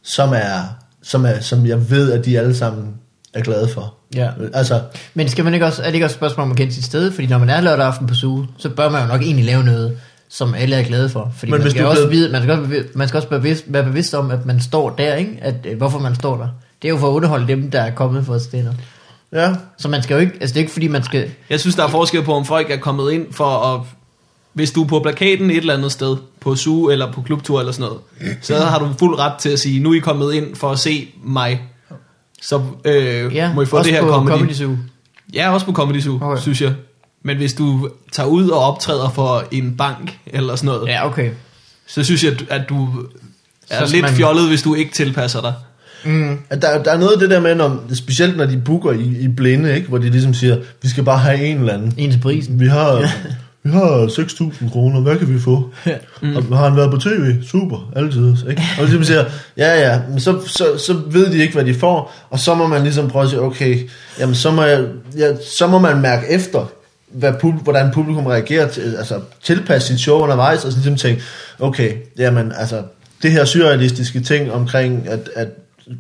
som er, som er, som jeg ved, at de alle sammen er glade for. Ja. Altså, Men skal man ikke også, er det ikke også et spørgsmål om at kende sit sted? Fordi når man er lørdag aften på suge, så bør man jo nok egentlig lave noget, som alle er glade for. Fordi Men man hvis skal, du også ved- vide, man skal også, bevi- man skal også være bevidst, være bevidst om, at man står der, ikke? At, øh, hvorfor man står der. Det er jo for at underholde dem, der er kommet for at stille. ja, Så man skal jo ikke, altså det er ikke fordi, man skal... Jeg synes, der er forskel på, om folk er kommet ind for at... Hvis du er på plakaten et eller andet sted, på SU eller på klubtur eller sådan noget, så har du fuld ret til at sige, nu er I kommet ind for at se mig. Så øh, Ja, må I få det her på comedy. Comedy Zoo. Ja, også på Comedy Zoo, Okay. synes jeg. Men hvis du tager ud og optræder for en bank eller sådan noget, ja. Okay. så synes jeg, at du er Så lidt man- fjollet, hvis du ikke tilpasser dig. Mm. At der, der er noget af det der med, når, specielt når de booker i, i blinde, ikke? hvor de ligesom siger, vi skal bare have en eller anden. En til prisen. Vi har, vi har 6.000 kroner, hvad kan vi få? Mm. Og har han været på tv? Super, altid. Ikke? Og ligesom siger, ja ja, men så, så, så ved de ikke, hvad de får, og så må man ligesom prøve at sige, okay, jamen så må, jeg, ja, så må man mærke efter, hvad, pub- hvordan publikum reagerer, til, altså tilpasse sit show undervejs, og så ligesom tænke, okay, jamen altså, det her surrealistiske ting omkring at, at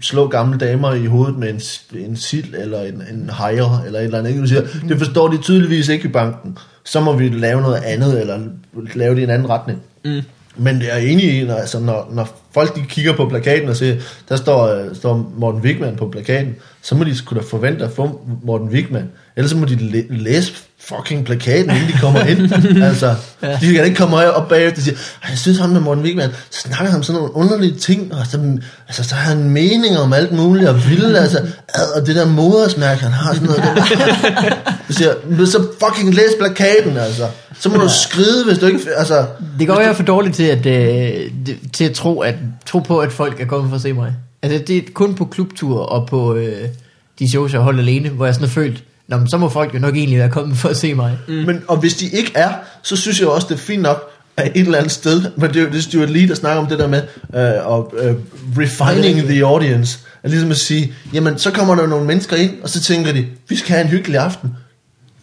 slå gamle damer i hovedet med en, en sild eller en, en hejer eller et eller andet. Ikke? Du siger, det forstår de tydeligvis ikke i banken. Så må vi lave noget andet, eller lave det i en anden retning. Mm. Men jeg er enig i, når, altså, når, når folk de kigger på plakaten og siger, der står, øh, står Morten Wigman på plakaten, så må de sgu da forvente at få Morten Wigman. Ellers så må de læ- læse fucking plakaten, inden de kommer ind. altså, Ja. de kan ikke komme op bagefter og sige, "Ej, jeg synes ham med Morten Wigman, så snakker han om sådan nogle underlige ting, og så, altså, så har han meninger om alt muligt, og vildt, altså, og det der modersmærke, han har sådan noget. Du siger, "Men så fucking læs plakaten, altså. Så må du skride, hvis du ikke, altså, Det går jeg for dårligt til at, øh, til at tro, at tro på, at folk er kommet for at se mig. Altså, det er kun på klubtur og på øh, de shows, jeg holdt alene, hvor jeg sådan har følt, Nå, men så må folk jo nok egentlig være kommet for at se mig. Mm. Men, og hvis de ikke er, så synes jeg også, det er fint nok, at et eller andet sted, men det er jo det Stuart Lee, der snakker om det der med, uh, og, uh, refining the audience, er ligesom at sige, jamen så kommer der nogle mennesker ind, og så tænker de, vi skal have en hyggelig aften.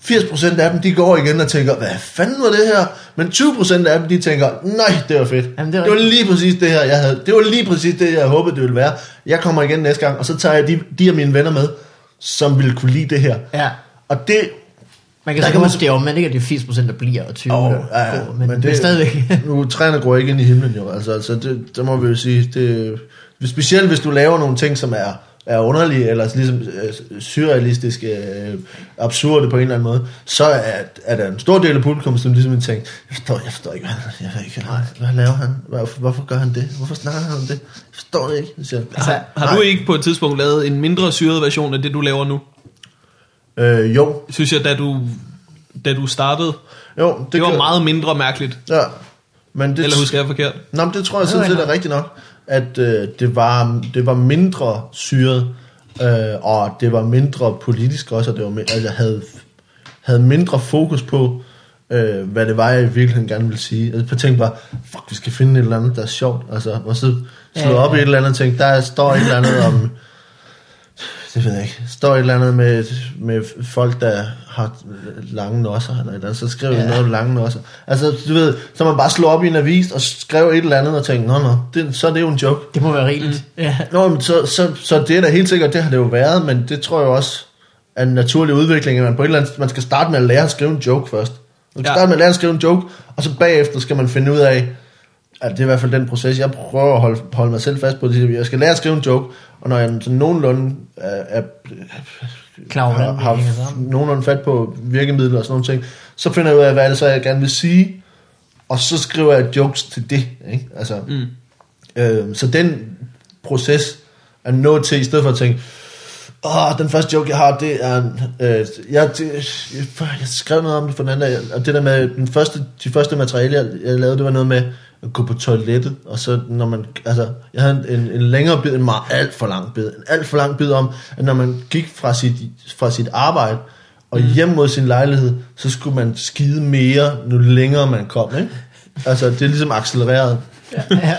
80% af dem, de går igen og tænker, hvad fanden var det her? Men 20% af dem, de tænker, nej, det var fedt. Jamen, det er det var lige præcis det her, jeg havde. Det var lige præcis det, jeg håbede, det ville være. Jeg kommer igen næste gang, og så tager jeg de, de af mine venner med, som ville kunne lide det her. Ja. Og det, Man kan kan man det er om, man ikke er de 80% der bliver, og 20 Åh, der ja, ja, går, men, men, det, er stadigvæk. nu træerne går ikke ind i himlen jo, altså, altså det, det må vi jo sige, det, specielt hvis du laver nogle ting, som er, er underlige, eller ligesom øh, surrealistiske, øh, absurde på en eller anden måde, så er, er der en stor del af publikum, som ligesom vil tænke, jeg forstår, jeg forstår ikke, hvad, han- jeg ved ikke, hvad, hvad laver han? Hvorfor, hvorfor gør han det? Hvorfor snakker han om det? Jeg forstår det ikke. Så Altså, Har du nej. ikke på et tidspunkt lavet en mindre syret version af det, du laver nu? Øh, jo, Synes jeg, da du, da du startede, jo. det, det var gør- meget mindre mærkeligt. Ja, men det, Eller husker jeg forkert? Nå, men det tror jeg Det sådan set er rigtigt nok, at øh, det, var, det var mindre syret, øh, og det var mindre politisk også, og det var, altså, jeg havde, havde mindre fokus på, øh, hvad det var, jeg i virkeligheden gerne ville sige. Altså, jeg tænkte bare, fuck, vi skal finde et eller andet, der er sjovt, altså, og så slå Ja, ja. op i et eller andet og tænkte, der står et eller andet om, det ved jeg ikke, står et eller andet med, med folk, der har lange nosser, eller et eller andet, så skriver ja. Noget om lange nosser. Altså, du ved, så man bare slår op i en avis og skrev et eller andet og tænkte, nå, nå, det, så er det jo en joke. Det må være rigeligt. Mm. Ja. Nå, men så, så, så det er da helt sikkert, det har det jo været, men det tror jeg også er en naturlig udvikling, at man på et eller andet, man skal starte med at lære at skrive en joke først. Man skal Ja. starte med at lære at skrive en joke, og så bagefter skal man finde ud af, at det er i hvert fald den proces, jeg prøver at holde, holde mig selv fast på. Det, jeg skal lære at skrive en joke, og når jeg sådan nogenlunde er, er, Klar har, har nogenlunde fat på virkemidler og sådan nogle ting, så finder jeg ud af, hvad det så, jeg gerne vil sige, og så skriver jeg jokes til det. Ikke? Altså, Mm. øh, så den proces er nået til, i stedet for at tænke, Åh, den første joke, jeg har, det er... Øh, jeg, det, jeg, jeg skrev noget om det for den anden dag, og det der med, den første, de første materiale, jeg, jeg lavede, det var noget med at gå på toilettet, og så når man, altså, jeg havde en, en længere bid, en meget alt for lang bid, en alt for lang bid om, at når man gik fra sit, fra sit arbejde, og hjem mod sin lejlighed, så skulle man skide mere, nu længere man kom, ikke? Altså, det er ligesom accelereret. Ja.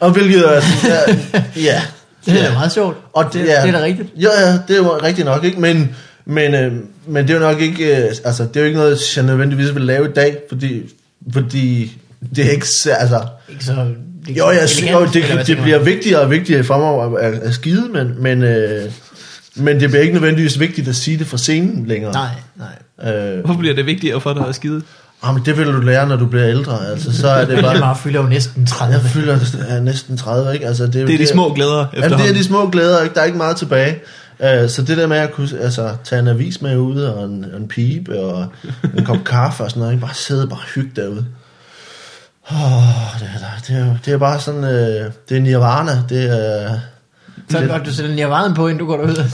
Og hvilket er, ja, ja, Det er ja. da meget sjovt. Og det, det er da rigtigt. Ja, ja, det er jo rigtigt nok, ikke? Men, men, øh, men det er jo nok ikke, øh, altså, det er jo ikke noget, jeg nødvendigvis vil lave i dag, fordi, fordi det er ikke, så- altså, Ikke så, ikke jo, jeg, synes, jo, det, det tænker bliver vigtigere og vigtigere for mig at, at, at skide, men, men, øh, men det bliver ikke nødvendigvis vigtigt at sige det fra scenen længere. Nej, nej. Øh, Hvorfor bliver det vigtigere for dig at skide? Ah, men det vil du lære, når du bliver ældre, altså, så er det Det bare, bare fylder jo næsten 30. jeg fylder er næsten 30, ikke? Altså, det, er Det er de små glæder Jamen, det er efterhånden. de små glæder, ikke? der er ikke meget tilbage. Uh, så det der med at kunne altså, tage en avis med ud, og en, en pipe, og en kop kaffe og sådan noget, ikke? bare sidde og bare hygge derude. Oh, det, er, det, er, det er bare sådan, uh, det er nirvana, det er... Så er det godt, du sætter nirvana på, inden du går derud.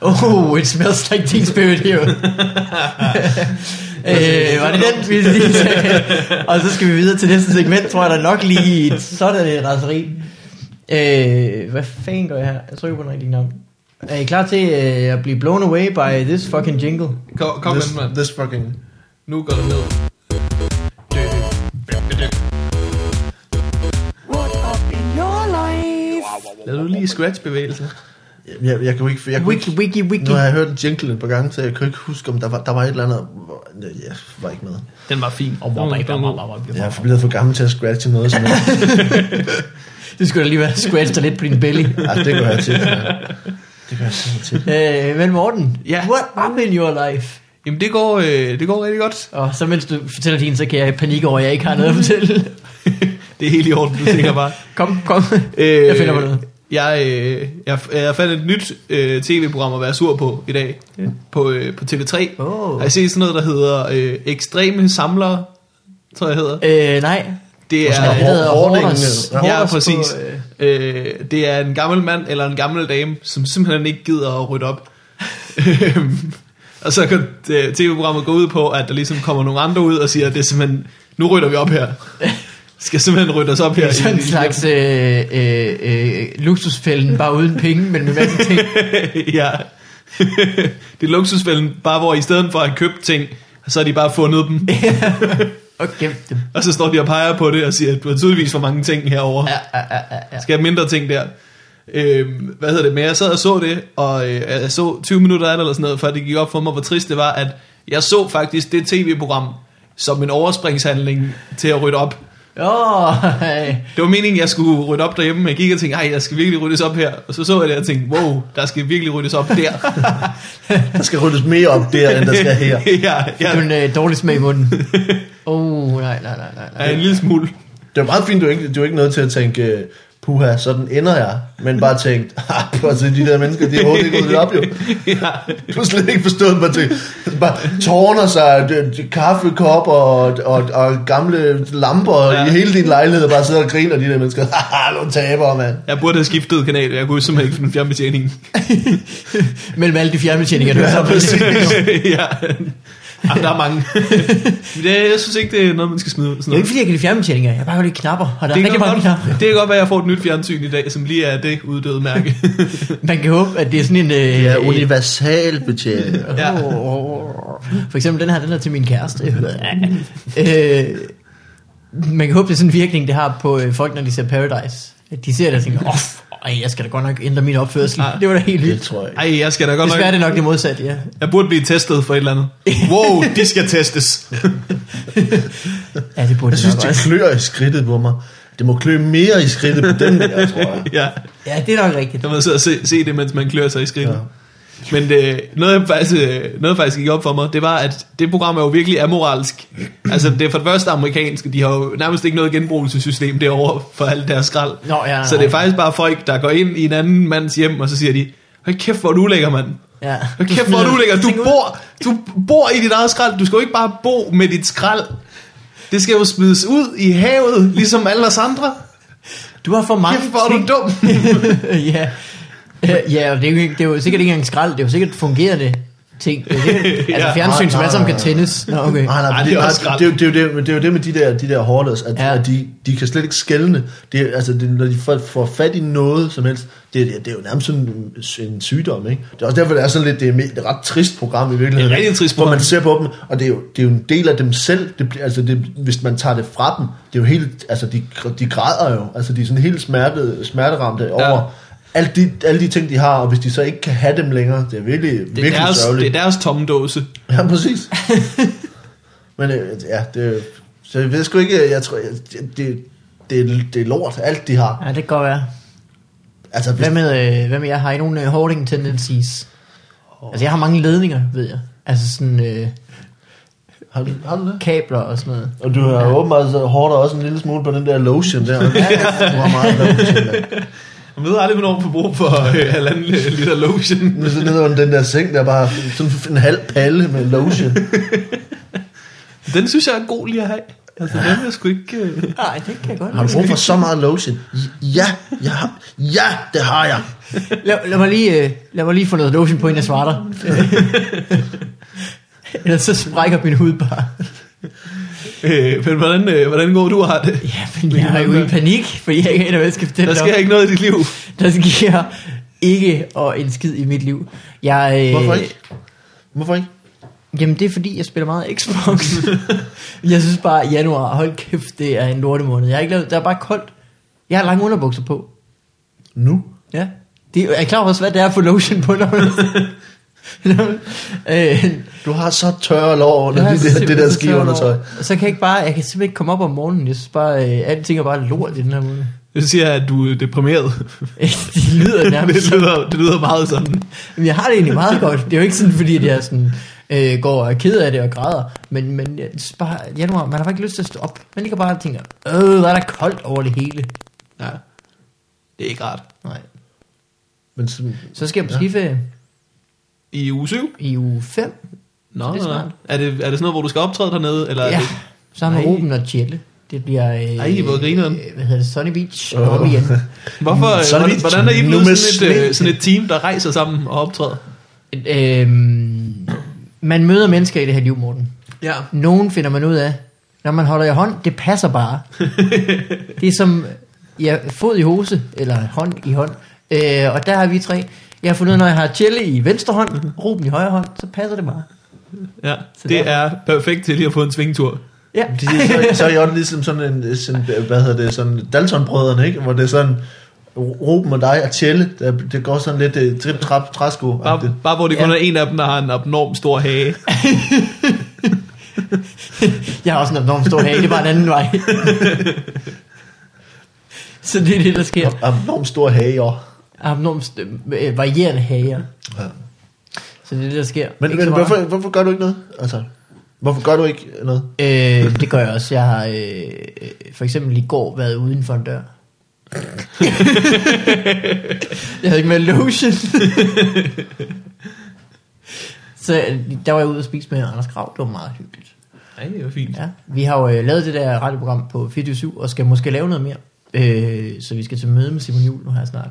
oh, it smells like teen spirit here. øh, var det den, vi lige sagde? Og så skal vi videre til næste segment, tror jeg, der er nok lige et sådan et raseri. Øh, hvad fanden gør jeg her? Jeg trykker på den rigtige knap. Er I klar til øh, at blive blown away by this fucking jingle? Kom, kom this, med, mand. this fucking... Nu går det ned. What up in your life? Lad du lige scratch-bevægelser. Jeg, jeg kan jo ikke... Jeg kunne Wiki, ikke wiki, wiki. nu har jeg hørt en jingle et par gange, så jeg kan ikke huske, om der var, der var et eller andet... hvor- Jeg var ikke med. Den var fin. Og hvor Den var- Jeg er blevet for gammel til at scratche noget som helst. Det skulle da lige være scratch dig lidt på din belly. Ja, det gør jeg til. Ja. Det gør jeg til. Øh, men Morten, Ja. what up in your life? Jamen, det går, øh, det går rigtig godt. Og så mens du fortæller din, så kan jeg i panik over, at jeg ikke har noget at fortælle. Det er helt i orden, du tænker bare. Kom, kom. Øh, Jeg finder på noget. Jeg, øh, jeg, jeg fandt et nyt øh, tv-program at være sur på i dag. På, øh, på TV3. Åh. Har I set sådan noget, der hedder øh, Ekstreme Samlere? Tror jeg hedder. Øh, nej. Det er, Hoarding, Hoarders. ja. Præcis. på, øh, Øh, det er en gammel mand eller en gammel dame, som simpelthen ikke gider at rydde op. Og så kan øh, tv-programmet gå ud på, at der ligesom kommer nogle andre ud og siger, at det er simpelthen, nu rydder vi op her. Skal simpelthen rydde os op Det her. er sådan en slags øh, øh, øh, luksusfælden, bare uden penge, men med masse ting. ja. det er luksusfælden, bare hvor i stedet for at købt ting, så har de bare fundet dem. Og gemt dem. Og så står de og peger på det og siger, at du har tydeligvis for mange ting herovre. Ja, ja, ja, ja. Skal have mindre ting der. Øhm, hvad hedder det, men jeg sad og så det, og øh, jeg så 20 minutter af det eller sådan noget, før det gik op for mig, hvor trist det var, at jeg så faktisk det tv-program som en overspringshandling til at rydde op. Åh, hey. Det var meningen, jeg skulle rydde op derhjemme, men jeg gik og tænkte, ej, der skal virkelig ryddes op her. Og så så jeg det og tænkte, wow, der skal virkelig ryddes op der. Der skal ryddes mere op der, end der skal her. ja, ja. Du ja, en øh, dårlig smag i munden. Åh, oh, nej, nej, nej, nej. ja, nej. en lille smule. Det er meget fint, du er ikke, du er ikke nødt til at tænke, øh, puha, sådan ender jeg. Men bare tænkt, ah, prøv at se, de der mennesker, de har overhovedet ikke ryddet op jo. ja. Du har slet ikke forstået, hvad det bare tårner sig, kaffekopper og, og, og gamle lamper Ja. i hele din lejlighed, og bare sidder og griner de der mennesker. Haha, nogle tabere, mand. Jeg burde have skiftet kanal, jeg kunne simpelthen ikke finde fjernbetjeningen. Mellem alle de fjernbetjeninger, du Ja, har ja. Jamen, der er mange. Men det, jeg synes ikke, det er noget, man skal smide. Det er Sådan jo noget. ikke fordi, jeg kan lide fjernbetjeninger. Jeg bare kan knapper. Og der er Det rigtig kan, mange godt, knapper. det kan godt være, at jeg får et nyt fjernsyn i dag, som lige er det uddøde mærke. Man kan håbe, at det er sådan en... Øh, Ja, øh, universal betjening. Ja. For eksempel den her, den er til min kæreste. øh, man kan håbe, det er sådan en virkning, det har på øh, folk, når de ser Paradise. At de ser det og tænker, åh, ej, jeg skal da godt nok ændre min opførsel. Ja. Det var da helt Det vildt. tror jeg ikke. Ej, jeg skal da godt Desværre er nok... det nok det modsatte, ja. Jeg burde blive testet for et eller andet. Wow, de skal testes. Ja, det burde Jeg synes, nok det også. klør i skridtet på mig. Det må klø mere i skridtet på den der, tror jeg. ja, Ja, det er nok rigtigt. der må sidde og se, se det, mens man klør sig i skridtet. Ja. Men det, noget, jeg faktisk, øh, noget, der faktisk gik op for mig, det var, at det program er jo virkelig amoralsk. Altså, det er for det første amerikanske. De har jo nærmest ikke noget genbrugelsessystem derovre for alt deres skrald. Nå, ja, så det er faktisk bare folk, der går ind i en anden mands hjem, og så siger de, hold kæft, hvor du ulækker, mand. Ja. Hold kæft, hvor du ulækker. Du bor, du bor i dit eget skrald. Du skal jo ikke bare bo med dit skrald. Det skal jo smides ud i havet, ligesom alle os andre. Du har for mange Kæft, hvor er du dum. ja. Øh, Ja, og det er, jo, ikke- det er jo sikkert ikke engang skrald, det er jo sikkert fungerende ting. Det er sikkert, altså Ja. fjernsyn, som sammen nej, kan tændes. Nå, okay. Nej, nej, Ej, det, det er også skrald. det, er jo- det, er det, det er jo det med de der, de der hoarders, at, Ja. at de, de kan slet ikke skælne. Det, er- altså, det, når de får, får fat i noget som helst, det, det, det er jo nærmest sådan en, en sygdom, ikke? Det er også derfor, det er sådan lidt, det er det er et ret trist program i virkeligheden. Det er et rigtig trist Hvor program. man ser på dem, og det er jo, det er jo en del af dem selv. Det, bliver- altså, det, hvis man tager det fra dem, det er jo helt, altså, de, de græder jo. Altså, de er sådan helt smertet, smerteramte over Ja. Alle, de, alle de ting, de har, og hvis de så ikke kan have dem længere, det er virkelig, Det er, virkelig deres, sørgeligt. det er deres tomme dåse. Ja, præcis. Men øh, ja, det, så jeg ved sgu ikke, jeg tror, det, det, det, er- det er lort, alt de har. Ja, det kan godt være. Altså, hvis, Hvad med, øh, hvad med jeg? Har I nogle øh, hoarding tendencies? Altså, jeg har mange ledninger, ved jeg. Altså sådan øh, har, du, har du det? kabler og sådan noget. Og du har ja. åbenbart så hårdt også en lille smule på den der lotion der. Ja, du har meget lotion der. Jeg ved aldrig, hvornår man får brug for øh, halvanden liter lotion. Men så nede under den der seng, der er bare sådan en halv palle med lotion. Den synes jeg er god lige at have. Altså, den er jeg sgu ikke... Øh... Nej, det kan jeg godt. Har du brug for så meget lotion? Ja, jeg har, ja, det har jeg. Lad, lad, mig lige, øh, lad mig lige få noget lotion på, inden jeg svarer dig. Ellers så sprækker min hud bare. Øh, men hvordan, øh, hvordan går du har det? Ja, men jeg er jo i panik, for jeg ikke aner, hvad jeg skal fortælle Der dig om. sker ikke noget i dit liv. Der sker ikke og en skid i mit liv. Jeg, øh, Hvorfor ikke? Hvorfor ikke? Jamen det er fordi, jeg spiller meget Xbox. jeg synes bare, at januar, hold kæft, det er en lortemåned. Jeg har ikke lavet, der er bare koldt. Jeg har lange underbukser på. Nu? Ja. Det, er jeg klar over, hvad det er at få lotion på, når Du har så tørre lår under det, det, det der ski over. Og så kan jeg ikke bare, jeg kan simpelthen ikke komme op om morgenen. Jeg synes bare, øh, alle ting er bare lort i den her måned. Det siger, at du er deprimeret. det lyder nærmest det, lyder, det lyder meget sådan. Men jeg har det egentlig meget godt. Det er jo ikke sådan, fordi at jeg sådan, øh, går og er ked af det og græder. Men, men jeg synes bare, januar, man har bare ikke lyst til at stå op. Man ligger bare og tænker, øh, der er der koldt over det hele. Ja. Det er ikke rart. Nej. Men sådan, Så skal jeg på Ja. skiferie I uge 7? i uge 5. Nå, Det er det er, smart. er, det, er det sådan noget, hvor du skal optræde dernede? Eller er Ja, det, sammen med. Ruben og Tjelle. Det bliver... Øh, Ej, hvor grineren. øh, Hvad hedder det? Sunny Beach. Oh. Om igen. hvorfor, Så er hvordan, det hvordan er I nu blevet sådan et, øh, sådan et team, der rejser sammen og optræder? øhm, man møder mennesker i det her liv, Morten. Ja. Nogen finder man ud af, når man holder i hånd, det passer bare. det er som ja, fod i hose, eller hånd i hånd. Øh, og der har vi tre. Jeg har fundet ud af, når jeg har Tjelle i venstre hånd, Ruben i højre hånd, så passer det bare. ja. Så Det derfor- er perfekt til lige at få en svingtur. Ja. De, så, så er jeg også ligesom sådan en, sådan, hvad hedder det, sådan Dalton-brødrene, ikke? Hvor det er sådan, Ruben og dig og Tjelle, det, det går sådan lidt uh, trip trap træsko Bare, bare hvor det kun Ja. er en af dem, der har en abnorm stor hage. Jeg har også en enormt stor hage, det er bare en anden vej. Så det er det, der sker. Enormt stor hage, og Abnormt øh, varierende hager. ja. Så det er det, der sker. Men, Ikke men hvorfor, hvorfor gør du ikke noget? Altså, hvorfor gør du ikke noget? Øh, det gør jeg også. Jeg har øh, for eksempel i går været uden for en dør. jeg havde ikke med lotion. Så øh, der var jeg ude og spise med Anders Grav. Det var meget hyggeligt. Nej, det var fint. Ja, vi har jo øh, lavet det der radioprogram på 24 og skal måske lave noget mere. Øh, så vi skal til møde med Simon Jul nu her snart.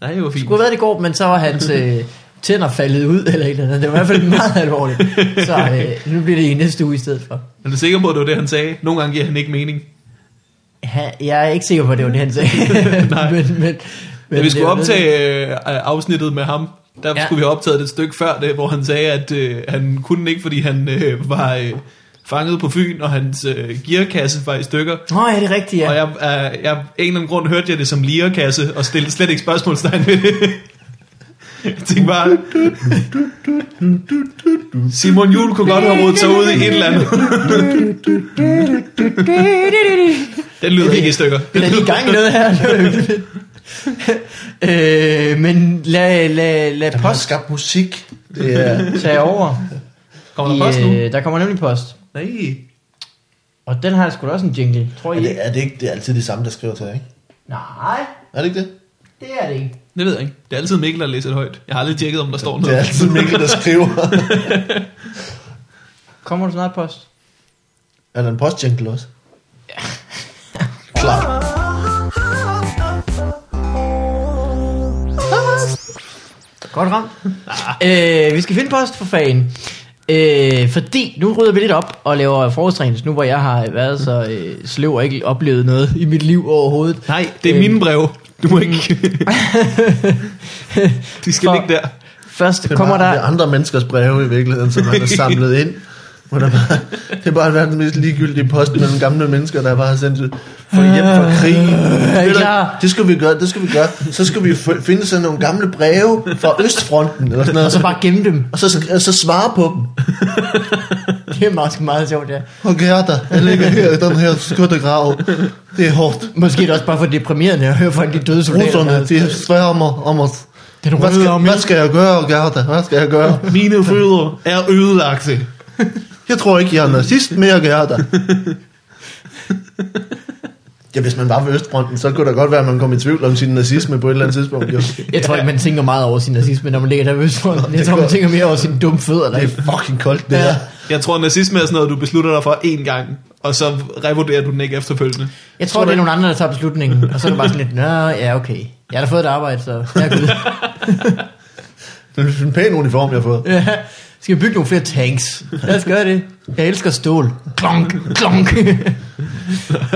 Nej, det var Det fint. skulle have været det i går, men så var hans øh, tænder faldet ud, eller et eller andet. Det var i hvert fald meget alvorligt. Så øh, nu bliver det i næste uge i stedet for. Er du sikker på, at det var det, han sagde? Nogle gange giver han ikke mening. Ha, jeg er ikke sikker på, at det var det, han sagde. Nej. men, men, Men vi skulle optage øh, afsnittet med ham. Der Ja. skulle vi have optaget det et stykke før det, hvor han sagde, at øh, han kunne ikke, fordi han øh, var øh, fanget på Fyn, og hans øh, gearkasse var i stykker. Nå, ja, det er rigtigt, ja. Og jeg, øh, jeg, af en eller anden grund hørte jeg det som lierkasse, og stillede slet ikke spørgsmålstegn ved det. Jeg tænkte bare, Simon Jul kunne godt have rodet sig ud i et eller andet. Den lyder ikke i stykker. Vi er lige i gang i noget her. Det øh, men lad, lad, lad har post skabt musik. Det er, tage over. Kommer der post nu? øh, der kommer nemlig post. Nej. Og den har jeg sgu da også en jingle, tror er, I det, er det ikke det er altid de samme, der skriver til, ikke? Nej, Er det ikke det? det er det ikke. Det ved jeg ikke. Det er altid Mikkel, der læser det højt. Jeg har aldrig tjekket, om der står Det er noget. altid Mikkel, der skriver. Kommer du snart post? er der en postjingle også? Ja. Klar. Godt ramt. øh, vi skal finde post for fan. Øh, fordi nu rydder vi lidt op og laver forårstræning, nu hvor jeg har været så øh, sløv og ikke oplevet noget i mit liv overhovedet. Nej, det er Øh, mine brev. Du må ikke... De skal For- ligge der. Først Det er kommer er der... andre menneskers breve i virkeligheden, som man har samlet ind. Hvor der bare, det er bare verdens mest ligegyldige post mellem gamle mennesker, der bare har sendt ud for hjem fra krig. du, klar? Det skal vi gøre, det skal vi gøre. Så skal vi finde sådan nogle gamle breve fra Østfronten, eller sådan noget. Og så bare gemme dem. og så, og så svare på dem. Det er meget, meget sjovt, ja. Og Gerda, jeg ligger her i den her skyttegrav. Det er hårdt. Måske er det også bare for deprimerende at høre fra de døde soldater. Russerne, de sværmer om os. Den Hvad skal, hvad skal jeg gøre, Gerda? Hvad skal jeg gøre? Mine fødder er ødelagte. Jeg tror ikke, jeg er nazist mere, Gerda. Ja, hvis man var ved Østfronten, så kunne det godt være, at man kom i tvivl om sin nazisme på et eller andet tidspunkt. Jo. Jeg tror ikke, man tænker meget over sin nazisme, når man ligger der ved Østfronten. Jeg tror, man tænker mere over sine dumme fødder. Der. Det er fucking koldt, det Ja. der. Jeg tror, nazisme er sådan noget, du beslutter dig for én gang, og så revurderer du den ikke efterfølgende. Jeg tror, det er nogle andre, der tager beslutningen. Og så er det bare sådan lidt, nå, ja, okay. Jeg har da fået et arbejde, så jeg er gud. Det er en pæn uniform, jeg har fået. Ja, skal vi bygge nogle flere tanks? Lad os gøre det. Jeg elsker stål. Klonk, klonk.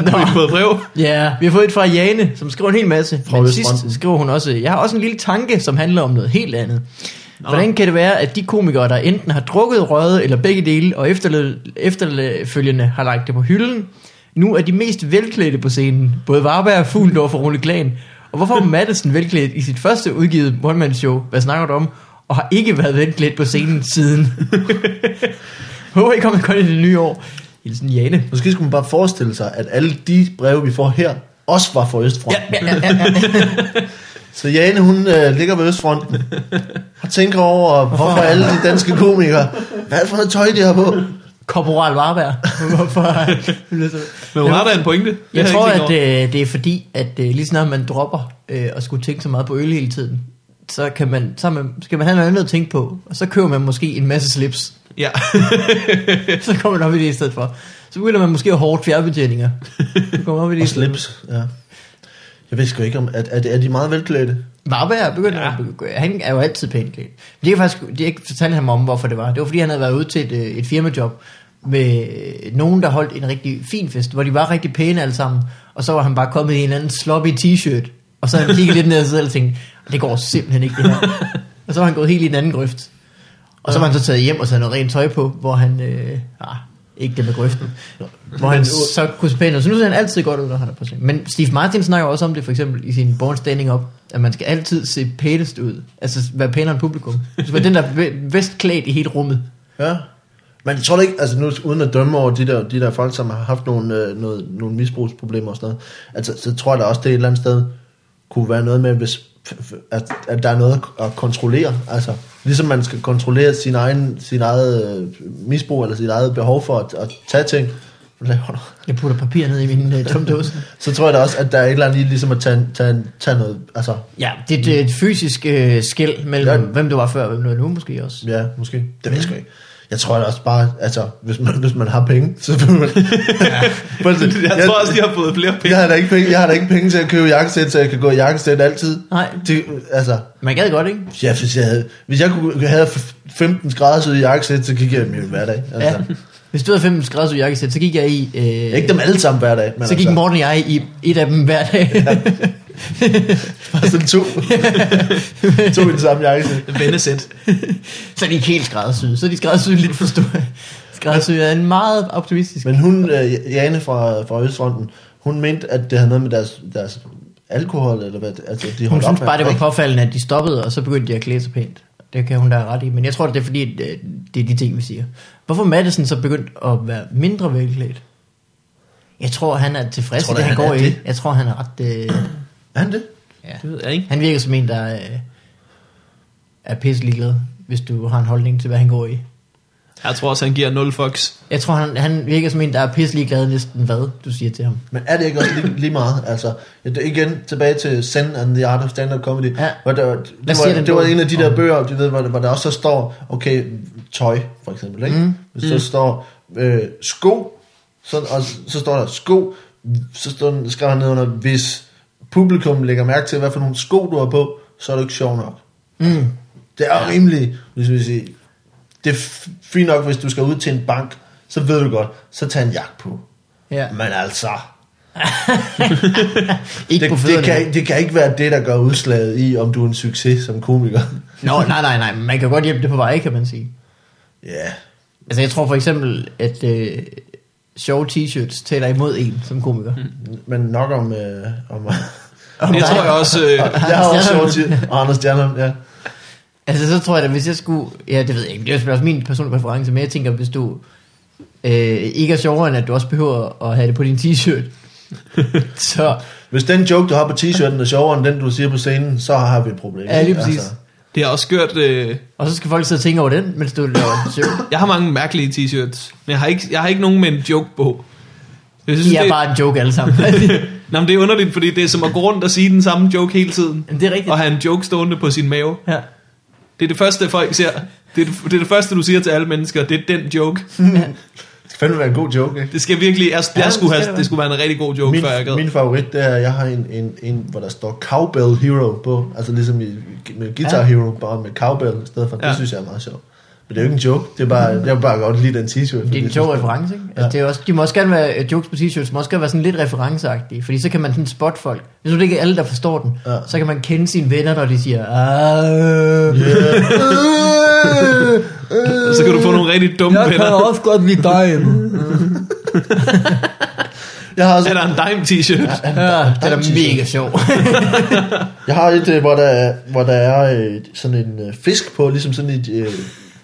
Har vi fået brev? Ja, vi har fået et fra Jane, som skriver en hel masse. Fra Men Østfronten. sidst skriver hun også, jeg har også en lille tanke, som handler om noget helt andet. Hvordan kan det være, at de komikere, der enten har drukket, røget eller begge dele, og efterfølgende har lagt det på hylden, nu er de mest velklædte på scenen. Både Varberg, Fuglendorf og Rune Klan. Og hvorfor er Madison velklædt i sit første udgivet one-man-show? Hvad snakker du om? Og har ikke været velklædt på scenen siden. Håber I kommer godt i det nye år. Hilsen Jane. Måske skulle man bare forestille sig, at alle de breve, vi får her, også var fra Østfronten. Ja, ja, ja, ja. Så Jane, hun øh, ligger ved Østfronten og tænker over, hvorfor alle de danske komikere, hvad for noget tøj, de har på? Korporal Varberg. Hvorfor? Men hun har da en pointe. Det Jeg har tror, at øh, det er fordi, at øh, lige snart man dropper øh, og skulle tænke så meget på øl hele tiden, så, kan man, så er man, skal man have noget andet at tænke på, og så køber man måske en masse slips. Ja. så kommer man op i det i stedet for. Så begynder man måske at hårdt fjernbetjeninger. Så kommer man op i det Og slips, ja. Jeg ved sgu ikke, om at, at, er de meget velklædte? Varberg begynder Ja. ja. han er jo altid pænt klædt. Men det er faktisk, det er ikke fortalt ham om, hvorfor det var. Det var fordi, han havde været ude til et, øh, et firmajob med øh, nogen, der holdt en rigtig fin fest, hvor de var rigtig pæne alle sammen, og så var han bare kommet i en eller anden sloppy t-shirt, og så havde han kigget lidt ned og selv og tænkt, det går simpelthen ikke det her. og så var han gået helt i den anden grøft. Og så var han så taget hjem og taget noget rent tøj på, hvor han øh, ah, Ikke det med grøften. Hvor han så kunne pæn ud. Så nu ser han altid godt ud, når han er på scenen. Men Steve Martin snakker også om det, for eksempel i sin Born Standing Up, at man skal altid se pænest ud. Altså være pænere end publikum. Så være den, der er bedst klædt i hele rummet. Ja. Men jeg tror da ikke, altså nu uden at dømme over de der, de der folk, som har haft nogle, øh, noget, nogle misbrugsproblemer og sådan noget, altså, så tror jeg da også, det et eller andet sted kunne være noget med, hvis, at, at der er noget at, kontrollere. Altså, ligesom man skal kontrollere sin egen, sin eget øh, misbrug, eller sit eget behov for at, at tage ting. Jeg putter papir ned i min uh, tumdåse. Så tror jeg da også, at der er et eller andet ligesom at tage, tage, tage noget, altså, Ja, det, det er et fysisk uh, skæld mellem, Ja. ja. hvem du var før, og hvem du er nu måske også. ja, måske. Det ved jeg sgu ikke. Jeg tror da også bare, altså, hvis man, hvis man har penge, så vil man... ja. Jeg tror også, de har fået flere penge. Jeg har da ikke penge, jeg har da ikke penge til at købe jakkesæt, så jeg kan gå i jakkesæt altid. Nej. Det, altså, Man gad godt, ikke? ja, hvis jeg havde, hvis jeg kunne have 15 grader i jakkesæt, så gik jeg i min hverdag. Altså. Ja. Hvis du havde 15 grader jakkesæt, så gik jeg i... Øh, Ikke dem alle sammen hver dag, men så gik altså, Morten og jeg i et af dem hver dag. bare sådan to. to i det samme jakkesæt. Vennesæt. så er de ikke helt skræddersyede. Så er de skræddersyede lidt for store. Skræddersyede er en meget optimistisk. Men hun, øh, Jane fra, fra Østfronten, hun mente, at det havde noget med deres, deres alkohol, eller hvad, altså de Hun op bare, det var påfaldende, at de stoppede, og så begyndte de at klæde sig pænt. Det kan hun da ret i. Men jeg tror, det er fordi, øh, det er de ting, vi siger. Hvorfor Madison så begyndt at være mindre velklædt? Jeg tror, han er tilfreds du, det, han han går i. det? Jeg tror, han er ret... Øh, Er han det? ja. Det ved jeg ikke. Han virker som en, der øh, er pisselig glad, hvis du har en holdning til, hvad han går i. Jeg tror også, han giver 0 fucks. Jeg tror, han, han virker som en, der er pisselig glad næsten hvad, du siger til ham. Men er det ikke også lige, lige meget? Altså, det igen tilbage til Zen and the Art of Stand-Up Comedy. Ja. Hvor der, Hvad det, siger var, det var en af de der bøger, du ved, hvor, der- hvor der også så står, okay, tøj for eksempel, ikke? Mm. Hvis der står øh, sko, så, og så står der sko, så står, der- skriver han ned under, hvis publikum lægger mærke til, hvad for nogle sko du har på, så er det ikke sjov nok. Mm. Det er ja. rimelig, hvis vi sige, det er fint nok, hvis du skal ud til en bank, så ved du godt, så tag en jakke på. Ja. Men altså, Ikke det, på det, kan, det kan ikke være det, der gør udslaget i, om du er en succes som komiker. Nå, nej, nej, nej. Man kan godt hjælpe det på vej, kan man sige. Ja, Altså, jeg tror for eksempel, at øh, sjove t-shirts taler imod en som komiker. Mm. men nok om... Øh, om Det tror jeg også... Øh, jeg har også sjovt til og Anders Stjernholm, ja. Altså, så tror jeg da, hvis jeg skulle... Ja, det ved jeg ikke. Det er selvfølgelig også min personlige præference, men jeg tænker, hvis du øh, ikke er sjovere, end at du også behøver at have det på din t-shirt, så... Hvis den joke, du har på t-shirten, er sjovere end den, du siger på scenen, så har vi et problem. Ja, lige præcis. det har også gjort... Øh, Og så skal folk sidde og tænke over den, mens du laver en show. jeg har mange mærkelige t-shirts, men jeg har ikke, jeg har ikke nogen med en joke på. Jeg synes, De er det, bare en joke alle sammen. Nå, men det er underligt, fordi det er som at gå rundt og sige den samme joke hele tiden. Men det er rigtigt. Og have en joke stående på sin mave. Ja. Det er det første, folk ser. Det er det, det er det første, du siger til alle mennesker. Det er den joke. Det skal fandme være en god joke, ikke? Det skal virkelig... Jeg, Ja, jeg det skulle skal have, det skulle være en rigtig god joke, Min, før jeg gad. min favorit, det er, at jeg har en, en, en, hvor der står Cowbell Hero på. Altså ligesom i, med Guitar Ja. Hero, bare med Cowbell i stedet for. Ja. Ja. Det synes jeg er meget sjovt. Men det er jo ikke en joke. Det er bare, jeg vil bare godt lide den t-shirt. Det er en jeg sjov reference, ikke? Ja. Altså, det er også, de må også gerne være, øh, jokes på t-shirts må også gerne være sådan lidt referenceagtige, fordi så kan man sådan spotte folk. Hvis nu det ikke er alle, der forstår den, Ja. så kan man kende sine venner, når de siger, ah, Og så kan du få nogle rigtig dumme venner. også godt lide dig. Jeg har, også, Er der en dime t-shirt? ja, det er da mega sjov. jeg har et, øh, hvor der, er- hvor der er øh, sådan en øh, fisk på, ligesom sådan et...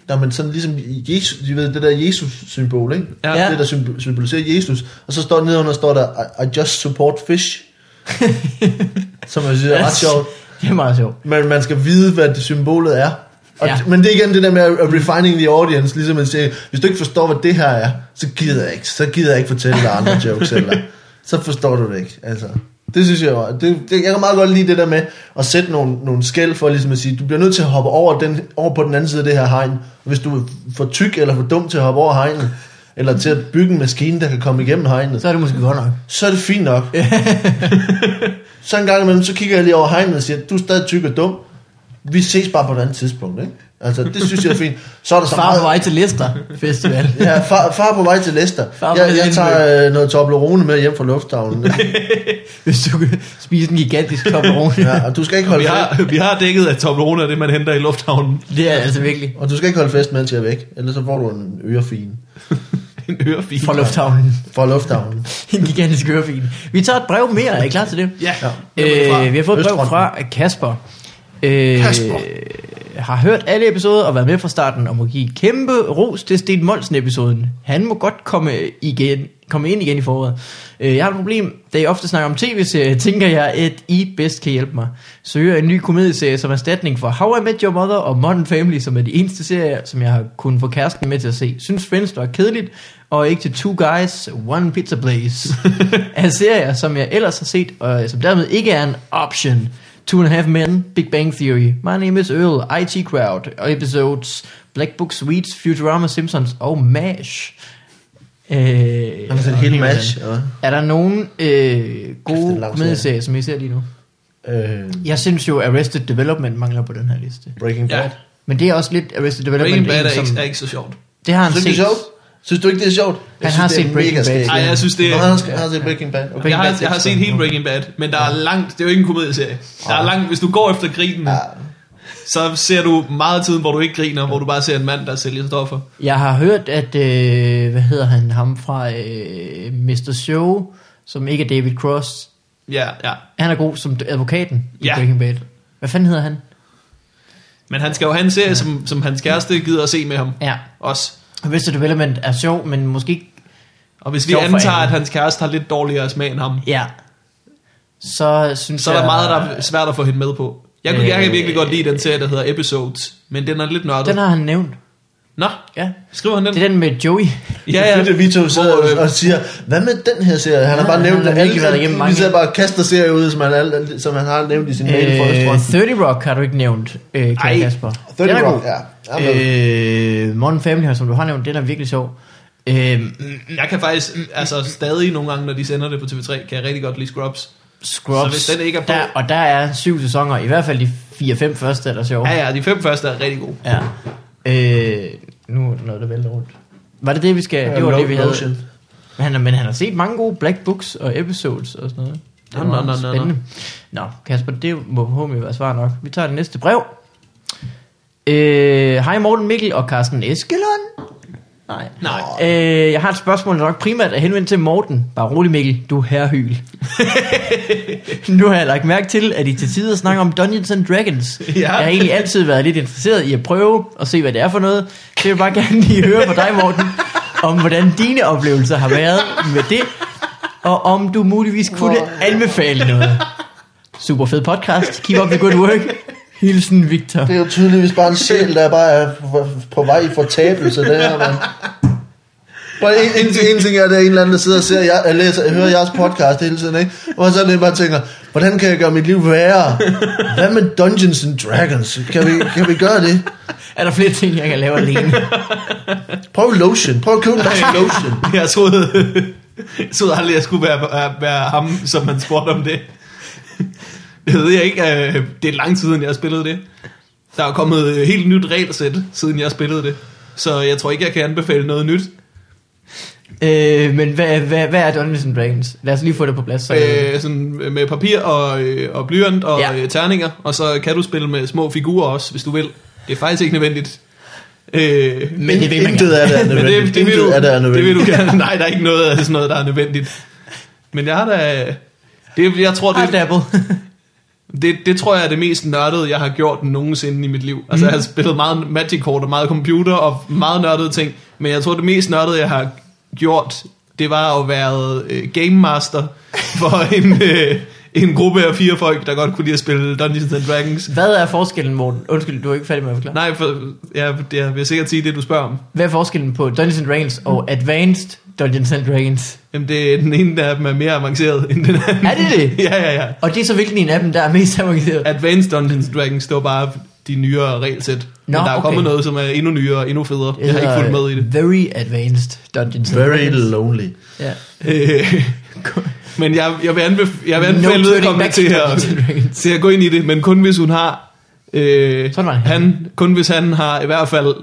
Der man sådan ligesom Jesus, de ved, det der Jesus-symbol, ikke? Ja. Det der symb- symboliserer Jesus. Og så står nedenunder, står der, I, I just support fish. Som jeg synes er ret sjovt. det er meget sjovt. Men man skal vide, hvad det symbolet er. Og Ja. Men det er igen det der med at refining the audience, ligesom man siger, hvis du ikke forstår, hvad det her er, så gider jeg ikke, så gider jeg ikke fortælle dig andre jokes, eller så forstår du det ikke. Altså, det synes jeg jo, det, det, jeg kan meget godt lide det der med at sætte nogle, nogle skæld for ligesom at sige, du bliver nødt til at hoppe over, den, over på den anden side af det her hegn. Og hvis du er for tyk eller for dum til at hoppe over hegnet, eller til at bygge en maskine, der kan komme igennem hegnet, Så er det måske godt nok. så er det fint nok. så en gang imellem, så kigger jeg lige over hegnet og siger, du er stadig tyk og dum. Vi ses bare på et andet tidspunkt, ikke? Altså, det synes jeg er fint. Så er der så Far meget... på vej til Leicester Festival. Ja, far, far på vej til Leicester. Far jeg, jeg tager øh, noget Toblerone med hjem fra lufthavnen. Hvis du kan spise en gigantisk Toblerone. ja, og du skal ikke holde Vi fest. har, vi har dækket af Toblerone af det, man henter i lufthavnen. Det er altså virkelig. Og du skal ikke holde fest, mens jeg er væk. Ellers så får du en ørefin. En ørefil. fra lufthavnen. fra lufthavnen. en gigantisk ørefil. Vi tager et brev mere. Er I klar til det? Ja, Øh, vi har fået et brev fra Kasper. Øh, Kasper. Har hørt alle episoder og været med fra starten og må give kæmpe ros til Sten Molsen episoden. Han må godt komme, igen, komme ind igen i foråret. Øh, jeg har et problem, da I ofte snakker om tv-serier, tænker jeg, at I bedst kan hjælpe mig. Søger en ny komedieserie som erstatning for How I Met Your Mother og Modern Family, som er de eneste serier, som jeg har kunnet få kæresten med til at se. Synes Friends var kedeligt, og ikke til Two Guys, One Pizza Place. af serier, som jeg ellers har set, og som dermed ikke er en option. Two and a Half Men, Big Bang Theory, My Name is Earl, IT Crowd, og episodes Black Book Sweets, Futurama, Simpsons og MASH. Øh, har set hele match. Ja. er der nogen øh, gode komedieserier, som I ser lige nu? Øh, Jeg synes jo, Arrested Development mangler på den her liste. Breaking Bad. Ja. Men det er også lidt Arrested Development. Breaking Bad er som, ikke, er ikke så sjovt. det har han du, det set. er sjovt? Synes du ikke, det er sjovt? Jeg Han synes, har det er set Breaking Bad. skægt. Ej, jeg synes, det Nå, er... han har, han har set Breaking Bad. Okay. Jeg har, jeg har set hele Breaking Bad, men der er langt, det er jo ikke en komedieserie. Der er langt, hvis du går efter grinen, Ja. så ser du meget tid, hvor du ikke griner, hvor du bare ser en mand, der sælger stoffer. Jeg har hørt, at, øh, hvad hedder han, ham fra øh, Mr. Show, som ikke er David Cross, Ja, ja. han er god som advokaten i Ja. Breaking Bad. Hvad fanden hedder han? Men han skal jo have en serie, som, som hans kæreste gider at se med ham. Ja. Også. Arrested Development er sjov, men måske ikke... Og hvis vi Sjov for antager, alle. at hans kæreste har lidt dårligere smag end ham, Ja. Så synes så er jeg... der meget, der er svært at få hende med på. Jeg, kunne, jeg kan virkelig godt lide den serie, der hedder Episodes, men den er lidt nørdet. Den har han nævnt. Nå, Ja. skriver han den? Det er den med Joey. Ja, Det er ja. fedt, at vi to sidder øh, og siger, hvad med den her serie? Han har bare nævnt han har det. været igennem mange. Vi sidder bare og kaster serier ud, som han, al- som han har nævnt i sin mail for Øh, Østfronten. 30 Rock har du ikke nævnt, øh, Ej, Kjell Kasper. 30 Den er Rock, god. ja. Er. Øh, Modern Family, som du har nævnt, den er virkelig sjov. Øh, Jeg kan faktisk, altså stadig nogle gange, når de sender det på TV3, kan jeg rigtig godt lide Scrubs. Scrubs. Så hvis den ikke er på- Der, og der er syv sæsoner, i hvert fald de fire-fem første er der sjov. Ja, ja, de fem første er rigtig gode. Ja. Øh, nu er der noget, der vælter rundt. Var det det, vi skal... det var Lo- det, vi havde. Lotion. Men han, men han har set mange gode Black Books og episodes og sådan noget. Det nå, nå, nå, spændende. Nå, Kasper, det må forhåbentlig være svar nok. Vi tager det næste brev. Øh, Hej Morten Mikkel og Carsten Eskelund. Nej. Nej. Øh, jeg har et spørgsmål, der nok primært er henvendt til Morten. Bare rolig Mikkel, du er herhyl. nu har jeg lagt mærke til, at I til tider snakker om Dungeons and Dragons. Ja. Jeg har egentlig altid været lidt interesseret i at prøve og se, hvad det er for noget. Jeg vil bare gerne lige høre fra dig, Morten, om hvordan dine oplevelser har været med det, og om du muligvis kunne anbefale noget. Super fed podcast. Keep up the good work. Hilsen Victor. Det er jo tydeligvis bare en sjæl, der bare er på- vej i fortabelse, det her, mand. Bare en, en, en ting er, at der er en eller anden, der sidder og ser, jeg, jeg læser, jeg hører jeres podcast hele tiden, ikke? Og så er det bare tænker, hvordan kan jeg gøre mit liv værre? Hvad med Dungeons and Dragons? Kan vi, kan vi gøre det? Er der flere ting, jeg kan lave alene? Prøv lotion. Prøv at købe en lotion. Jeg troede, jeg troede aldrig, jeg skulle være, være, være ham, som man spurgte om det. Det ved jeg ikke. øh, Det er lang tid siden, jeg har spillet det. Der er kommet et helt nyt regelsæt, siden jeg spillede det. Så jeg tror ikke, jeg kan anbefale noget nyt. øh, men hvad, hvad, hvad er Dungeons and Dragons? Lad os lige få det på plads. Så Øh, sådan med papir og, øh, og blyant og Ja. terninger. Og så kan du spille med små figurer også, hvis du vil. Det er faktisk ikke nødvendigt. Øh, men det vil man Intet gerne. af det er Men nødvendigt. det, det, vil du, af det er det vil du gerne. Nej, der er ikke noget af sådan noget, der er nødvendigt. Men jeg har da... Det, jeg tror, Hej, det, Dabble. Det, det tror jeg er det mest nørdede, jeg har gjort nogensinde i mit liv. Altså, jeg har spillet meget Magic-kort og meget computer og meget nørdede ting. Men jeg tror, det mest nørdede, jeg har gjort, det var at være øh, game master for en, øh, en gruppe af fire folk, der godt kunne lide at spille Dungeons and Dragons. Hvad er forskellen, Morten? Undskyld, du er ikke færdig med at forklare. Nej, for jeg, jeg vil sikkert sige det, du spørger om. Hvad er forskellen på Dungeons and Dragons og Advanced Dungeons and Dragons? Jamen, det er den ene af dem er mere avanceret end den anden. Er det det? ja, ja, ja. Og det er så virkelig en af dem, der er mest avanceret. Advanced Dungeons and Dragons, var bare de nyere regelsæt. Men Nå, der er okay. kommet noget, som er endnu nyere og endnu federe. Jeg har ikke fulgt med i det. Very Advanced Dungeons and Very Dragons. lonely. Ja. Øh, men jeg, jeg vil anbefale, jeg vil No anbefale turning vedkommende til at, Dragons. til at gå ind i det, men kun hvis hun har... Øh, Sådan var det. han, kun hvis han har i hvert fald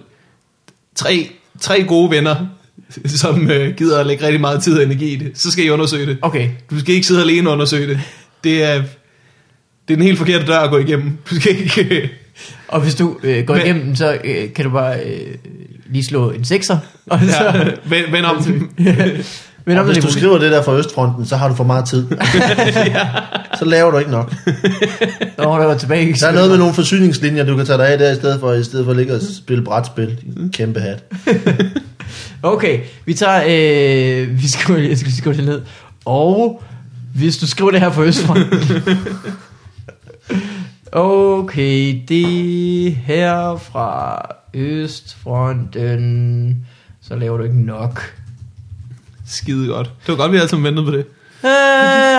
tre, tre gode venner, som øh, gider at lægge rigtig meget tid og energi i det, så skal I undersøge det. Okay. Du skal ikke sidde alene og undersøge det. Det er, det er den helt forkerte dør at gå igennem. Du skal ikke... Og hvis du øh, går Men- igennem den, så øh, kan du bare øh, lige slå en sekser. Og så, Ja, vend, vend om den. men Og om hvis du er skriver det der fra Østfronten, så har du for meget tid. Så laver du ikke nok. Nå, der var tilbage. Der er noget med nogle forsyningslinjer, du kan tage dig af der, i stedet for, i stedet for at ligge og spille brætspil. Kæmpe hat. Okay, vi tager... Øh, vi skriver, jeg skal skrive det ned. Og hvis du skriver det her på Østfronten... okay, det her fra Østfronten... Så laver du ikke nok. Skide godt. Det var godt, vi alle sammen ventede på det. Øh,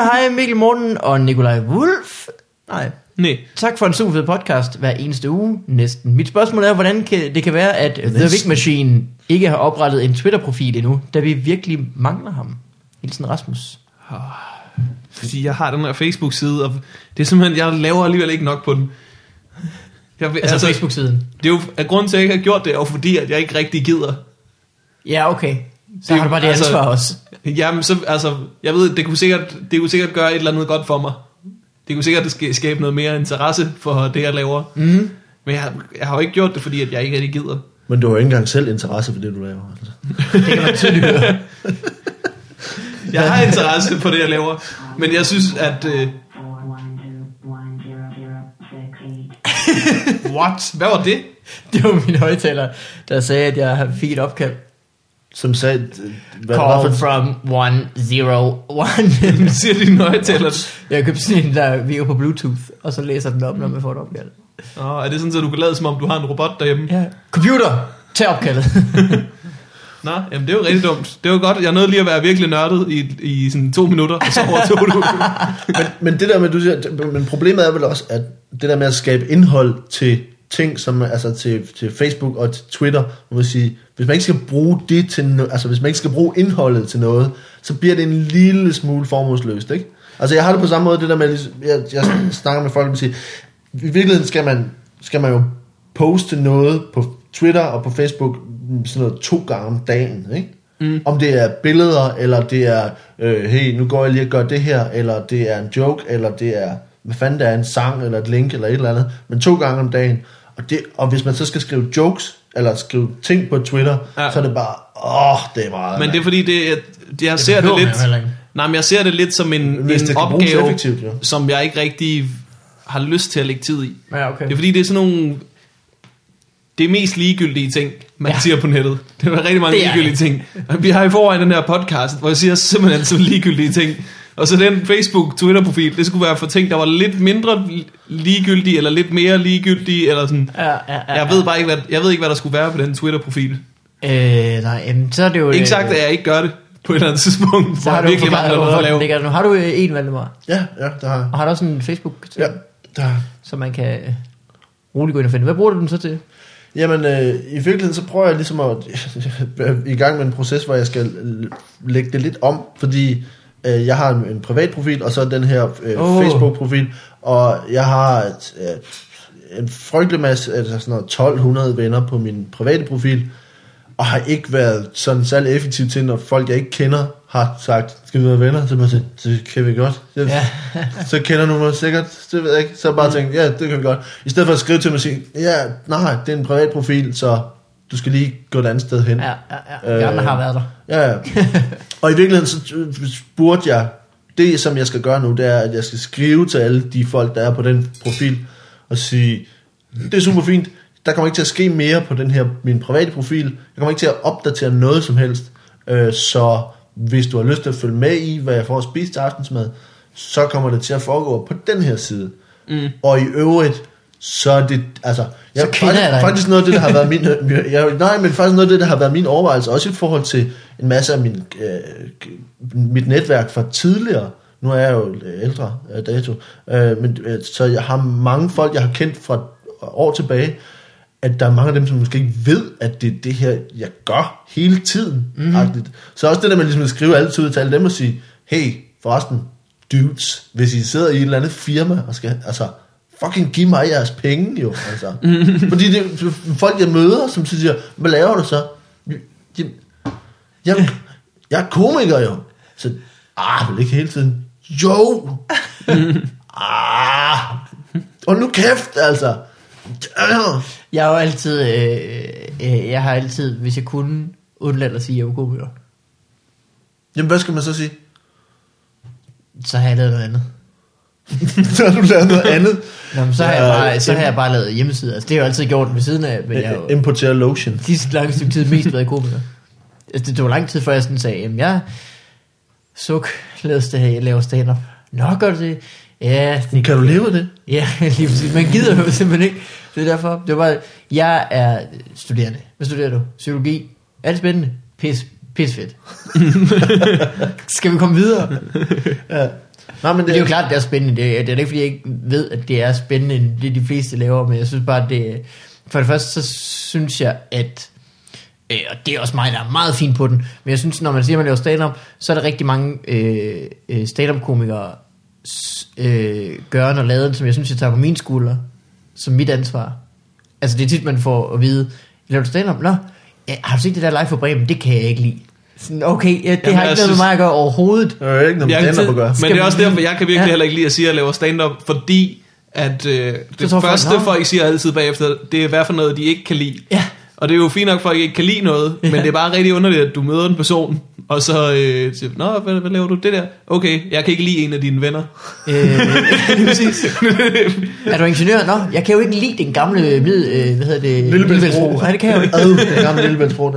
Hej Mikkel Morten og Nikolaj Wulf. Nej, Nej. Tak for en super fed podcast hver eneste uge, næsten. Mit spørgsmål er, hvordan kan, det kan være, at næsten. The Vic Machine ikke har oprettet en Twitter-profil endnu, da vi virkelig mangler ham. Hilsen Rasmus. Fordi jeg har den her Facebook-side, og det er simpelthen, jeg laver alligevel ikke nok på den. Jeg, Altså, altså Facebook-siden. Det er jo, at grunden til, at jeg ikke har gjort det, er jo fordi, at jeg ikke rigtig gider. Ja, okay. Så Det- har du bare det altså- ansvar også. Jamen, så, altså, jeg ved, det kunne, sikkert, det kunne sikkert gøre et eller andet godt for mig. Det kunne sikkert sk- skabe noget mere interesse for det, jeg laver. Mm. Men jeg, jeg har jo ikke gjort det, fordi at jeg ikke rigtig gider. Men du har jo ikke engang selv interesse for det, du laver. Altså. Det kan man tydeligt høre. Jeg har interesse for det, jeg laver. Men jeg synes, at... Øh, what? Hvad var det? Det var min højtaler, der sagde, at jeg fik et opkald. Som sagde, hvad det var Call for... from 101. Siger de nøjtaler? jeg købte sådan en, der virker på Bluetooth, og så læser den op, når man får et opkald. Nå, er det sådan, at du kan lade som om, du har en robot derhjemme? Ja. Computer, tag opkaldet. Nå, jamen det er jo rigtig dumt. Det var godt. Jeg nåede lige at være virkelig nørdet i, i sådan to minutter, og så overtog du. Men, men det der med, du siger, men problemet er vel også, at det der med at skabe indhold til ting, som altså til, til Facebook og til Twitter, må man sige, hvis man ikke skal bruge det til, no, altså hvis man ikke skal bruge indholdet til noget, så bliver det en lille smule formålsløst, ikke? Altså jeg har det på samme måde, det der med, jeg, jeg snakker med folk, og siger, i virkeligheden skal man, skal man jo poste noget på Twitter og på Facebook sådan noget to gange om dagen, ikke? Mm. Om det er billeder, eller det er, øh, hey, nu går jeg lige og gør det her, eller det er en joke, eller det er, hvad fanden det er, en sang, eller et link, eller et eller andet, men to gange om dagen. Og, det, og hvis man så skal skrive jokes, eller skrive ting på Twitter, Ja. ja. så er det bare, åh, det er meget. Men det er fordi, det, jeg, jeg ser det behøver man lidt... Nej, men jeg ser det lidt som en, Hvis en det opgave, effektivt, jo. som jeg ikke rigtig har lyst til at lægge tid i. Ja, okay. Det er fordi, det er sådan nogle... Det er mest ligegyldige ting, man Ja. ja. siger på nettet. Det er rigtig mange Det er ligegyldige ting. Og Vi har i forvejen den her podcast, hvor jeg siger simpelthen så ligegyldige ting. Og så den Facebook-Twitter-profil, det skulle være for ting, der var lidt mindre ligegyldige, eller lidt mere ligegyldige, eller sådan. Ja, ja, ja, Jeg ved bare ikke, hvad, jeg ved ikke, hvad der skulle være på den Twitter-profil. Øh, nej, jamen, så er det jo... Ikke øh, sagt, at jeg ikke gør det på et eller andet tidspunkt, Så har jeg du virkelig forklaret, mangler noget hvorfor at lave. ligger nu. Har du øh, en, Valdemar? Ja, ja, der har Og har du også en facebook Ja, der har så man kan øh, roligt gå ind og finde. Hvad bruger du den så til? Jamen, øh, i virkeligheden, så prøver jeg ligesom at i gang med en proces, hvor jeg skal øh, lægge det lidt om, fordi øh, jeg har en, en privat profil, og så den her øh, oh. Facebook-profil, og jeg har et, øh, en frygtelig masse, altså sådan noget 1200 venner på min private profil, og har ikke været sådan særlig effektiv til, når folk, jeg ikke kender, har sagt, skal vi være venner? Så, må jeg sige, det kan vi godt. Det, Ja. så kender du mig sikkert, det ved jeg ikke. Så bare tænke, ja, det kan vi godt. I stedet for at skrive til mig og sige, ja, nej, det er en privat profil, så du skal lige gå et andet sted hen. Ja, ja, ja. Øh, har været der. Ja, ja. Og i virkeligheden så spurgte jeg, det som jeg skal gøre nu, det er, at jeg skal skrive til alle de folk, der er på den profil, og sige, det er super fint, der kommer ikke til at ske mere på den her, min private profil, jeg kommer ikke til at opdatere noget som helst, øh, så hvis du har lyst til at følge med i, hvad jeg får at spise til aftensmad, så kommer det til at foregå på den her side. Mm. Og i øvrigt, så er det, altså, jeg, kender jeg faktisk, dig. faktisk noget af det, der har været min, jeg, nej, men faktisk noget af det, der har været min overvejelse, også i forhold til en masse af min, øh, mit netværk fra tidligere, nu er jeg jo ældre øh, dato, øh, men, øh, så jeg har mange folk, jeg har kendt fra år tilbage, at der er mange af dem, som måske ikke ved, at det er det her, jeg gør hele tiden. Mm. Så også det der med ligesom at skrive altid ud til alle dem og sige, hey, forresten, dudes, hvis I sidder i et eller andet firma og skal, altså, fucking giv mig jeres penge jo, altså. Fordi det er folk, jeg møder, som siger, hvad laver du så? Jeg, jeg, jeg er komiker jo. Så, ah, vel ikke hele tiden. Jo! ah, og nu kæft, altså. Jeg har jo altid, øh, øh, jeg har altid, hvis jeg kunne, undladt at sige, at jeg var komiker. Jamen, hvad skal man så sige? Så har jeg lavet noget andet. så har du lavet noget andet. Nå, men så, har jeg bare, så har jeg bare lavet hjemmesider. Altså, det har jeg jo altid gjort ved siden af, men jeg har jo Importere lotion. de lange stykke tid mest været komiker. Altså, det tog lang tid, før jeg sådan sagde, jamen jeg suk, stand, jeg laver stand-up. Nå, gør du det? Ja, det Kan du leve af det? Ja, lige præcis. Man gider jo simpelthen ikke. Det er derfor. Det var bare, jeg er studerende. Hvad studerer du? Psykologi. Er det spændende? Pis, pis fedt. Skal vi komme videre? Ja. Nej, men Men det er jo klart, det er spændende. Det er, det er ikke, fordi jeg ikke ved, at det er spændende, end det de fleste laver, men jeg synes bare, det For det første, så synes jeg, at øh, og det er også mig, der er meget fin på den, men jeg synes, når man siger, at man laver stand-up, så er der rigtig mange øh, øh, stand-up-komikere øh, gørende og laden, som jeg synes, jeg tager på mine skuldre, som mit ansvar. Altså, det er tit, man får at vide, laver du stand-up? Nå, ja, har du set det der live for Bremen? Det kan jeg ikke lide. Sådan, okay, ja, det Jamen, har ikke noget med synes- mig at gøre overhovedet. Det er jo ikke noget med stand-up at gøre. Men det er også derfor, jeg kan virkelig Ja. heller ikke lide at sige, at jeg laver stand-up, fordi at øh, det tror folk, første, "Nå." folk siger altid bagefter, det er hvad for noget, de ikke kan lide. Ja. Og det er jo fint nok, at folk ikke kan lide noget, Ja. men det er bare rigtig underligt, at du møder en person, og så øh, siger, Nå, hvad, hvad laver du det der? Okay, jeg kan ikke lide en af dine venner. Øh, lige præcis. er du ingeniør? Nå, jeg kan jo ikke lide den gamle mid, øh, hvad hedder det? Lillebæltsbro. Nej, det kan jeg jo ikke. Ad, den gamle Lillebæltsbro,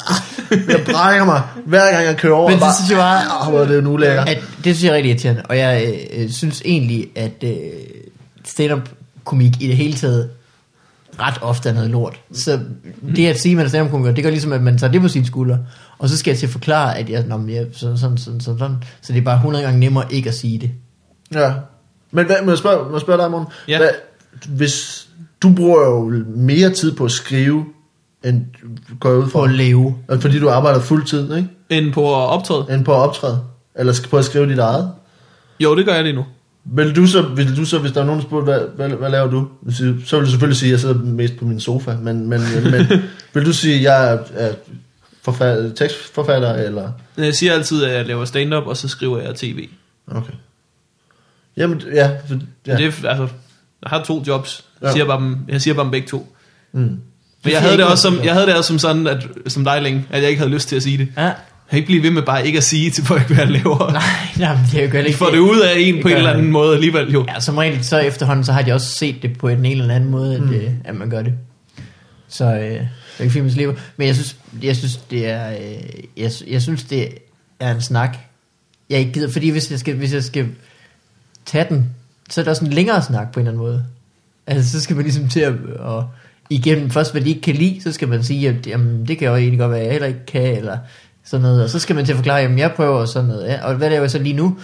Jeg brækker mig, hver gang jeg kører over. Men det bare, synes jeg bare- Ah, hvor er det nu lækker. At, det synes jeg er rigtig irriterende, og jeg øh, synes egentlig, at øh, stand-up komik i det hele taget ret ofte er noget lort. Så det at sige, at man er stand-up komiker, det gør ligesom, at man tager det på sine skuldre, og så skal jeg til at forklare, at jeg, nå, men jeg sådan, sådan, sådan, sådan, sådan, så det er bare 100 gange nemmere ikke at sige det. Ja. Men hvad, må jeg spørge, må jeg spørge dig, Morten? Ja. Hvad, hvis du bruger jo mere tid på at skrive, end går jeg ud På fra. at leve. Og Fordi du arbejder fuldtid, ikke? End på at optræde. End på at optræde. Eller på at skrive dit eget. Jo, det gør jeg lige nu. Vil du så, vil du så hvis der er nogen, der spørger, hvad, hvad, hvad laver du? Så så vil du selvfølgelig sige, at jeg sidder mest på min sofa. Men, men, men vil du sige, at jeg er, er forfatter, tekstforfatter, eller... Jeg siger altid, at jeg laver stand-up, og så skriver jeg tv. Okay. Jamen, ja. For, Ja. ja. Det er, altså, jeg har to jobs. Jeg Ja. siger bare dem, jeg siger bare dem begge to. Mm. Men jeg havde, ikke det også som, jeg havde det også som sådan, at, som dig længe, at jeg ikke havde lyst til at sige det. Ja. Jeg kan ikke blive ved med bare ikke at sige til folk, hvad jeg laver. Nej, nej, men det er jo godt De ikke får det ud af en Det på en eller anden ikke. måde alligevel jo. Ja, som regel så efterhånden, så har de også set det på en eller anden måde, at, Mm. mm. at man gør det. Så øh, det er ikke fint, man slipper. Men jeg synes, jeg synes, det er, øh, jeg, jeg synes, det er en snak, jeg ikke gider. Fordi hvis jeg skal, hvis jeg skal tage den, så er det også en længere snak på en eller anden måde. Altså, så skal man ligesom til at, og igennem først, hvad de ikke kan lide, så skal man sige, at jamen, det kan jo egentlig godt være, at jeg heller ikke kan, eller sådan noget. Og så skal man til at forklare, jamen jeg prøver sådan noget. Ja. Og hvad laver jeg så lige nu?